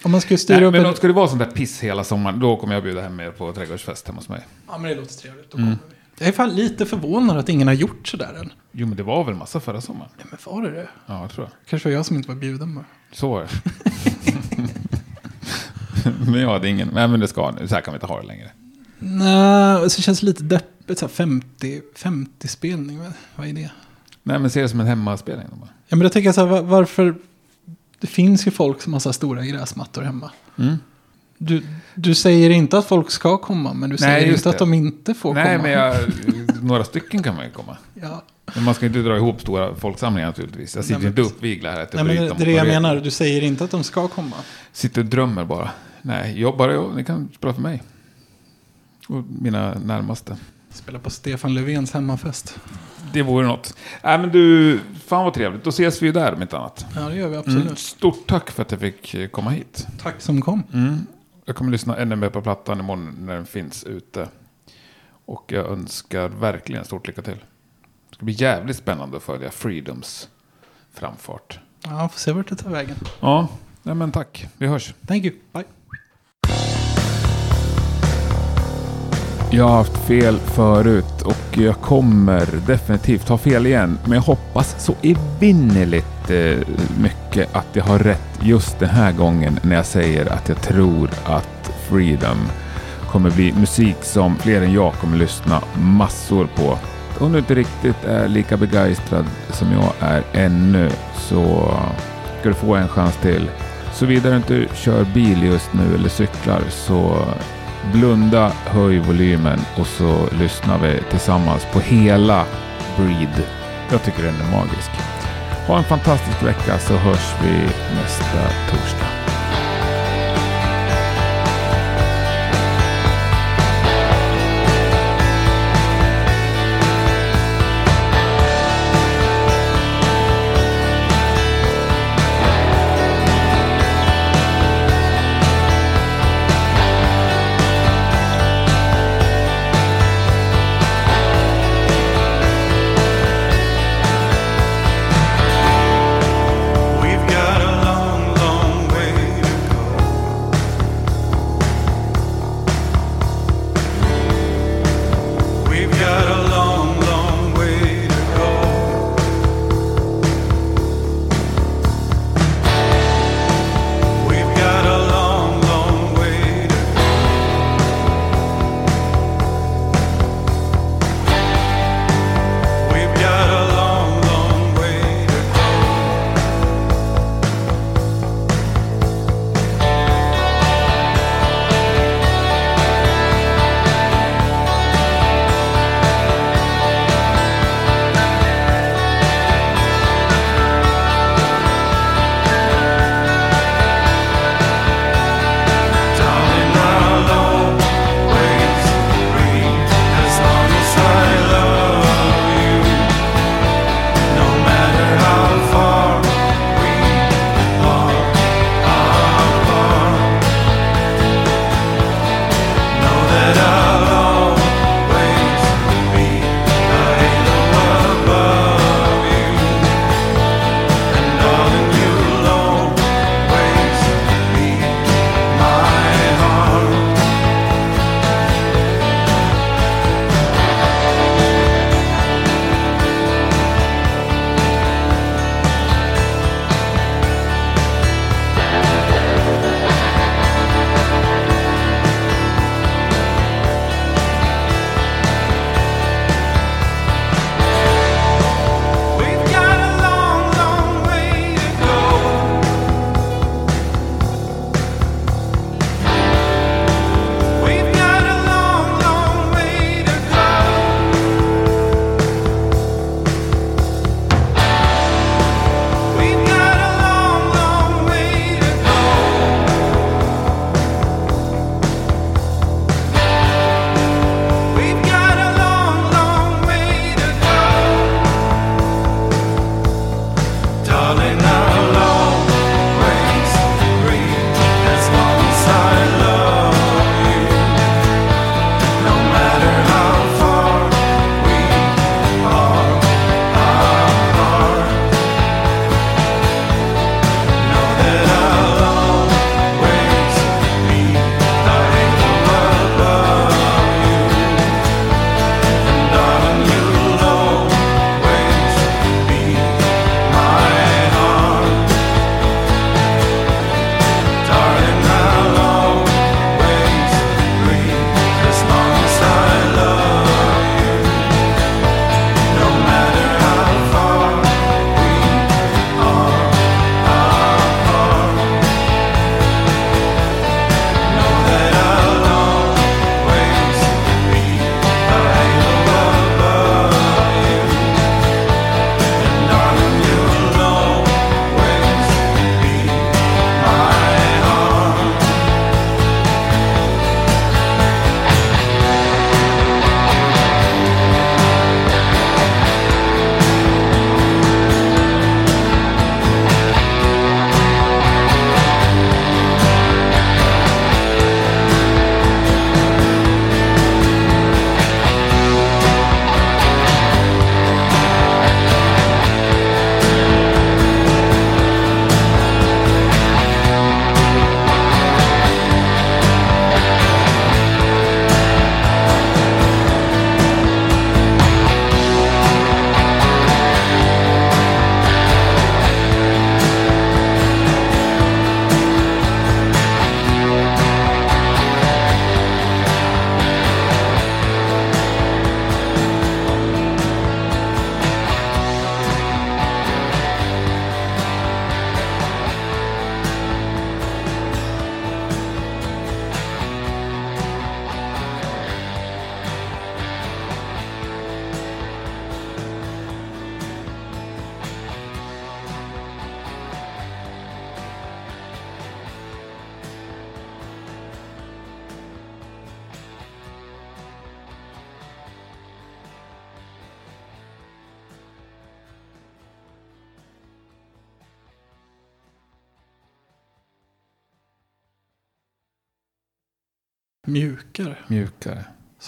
Om man skulle styra Nej, upp men en... om det vara sånt där piss hela sommaren, då kommer jag bjuda hem er på trädgårdsfest hemma hos mig. Ja men det låter trevligt, då Mm. kommer vi. Jag är fan lite förvånad att ingen har gjort sådär än. Jo, men det var väl massa förra sommaren? Ja men var det det? Ja, jag tror jag. Kanske var jag som inte var bjuden bara. Så var det. men jag hade ingen. Nej, men det ska nu. Så här kan vi inte ha det längre. Nej, och så känns det lite deppigt. Så här 50, 50 spelning, vad, vad är det? Nej, men se det som en hemmaspelning. bara. Ja men då tänker jag så här, va- varför... Det finns ju folk som har så stora gräsmattor hemma. Mm. Du, du säger inte att folk ska komma, men du Nej, säger just inte att de inte får Nej, komma. men jag, några stycken kan man ju komma. Ja. Men man ska inte dra ihop stora folksamlingar naturligtvis. Jag sitter Nej, men- inte uppviglar här. Nej, men det, är det jag menar, du säger inte att de ska komma. Sitter och drömmer bara. Nej, jag bara jag. Ni kan spela för mig. Och mina närmaste. Spela på Stefan Löfvens hemmafest. Det vore något. Nej, men du, fan vad trevligt. Då ses vi ju där om inte annat. Ja, det gör vi absolut. Mm. Stort tack för att jag fick eh, komma hit. Tack som kom. Mm. Jag kommer lyssna ännu mer på plattan imorgon när den finns ute. Och jag önskar verkligen stort lycka till. Det ska bli jävligt spännande att följa Freedoms framfart. Ja, får se vart det tar vägen. Ja, nej men tack. Vi hörs. Thank you. Bye. Jag har haft fel förut och jag kommer definitivt ha fel igen. Men jag hoppas så evinnerligt eh, mycket att jag har rätt just den här gången när jag säger att jag tror att Freedom kommer bli musik som fler än jag kommer lyssna massor på. Om du inte riktigt är lika begeistrad som jag är ännu så ska du få en chans till. Såvida du inte kör bil just nu eller cyklar så blunda, höj volymen och så lyssnar vi tillsammans på hela Breed. Jag tycker den är magisk. Ha en fantastisk vecka så hörs vi nästa torsdag.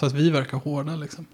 Så att vi verkar hårda liksom.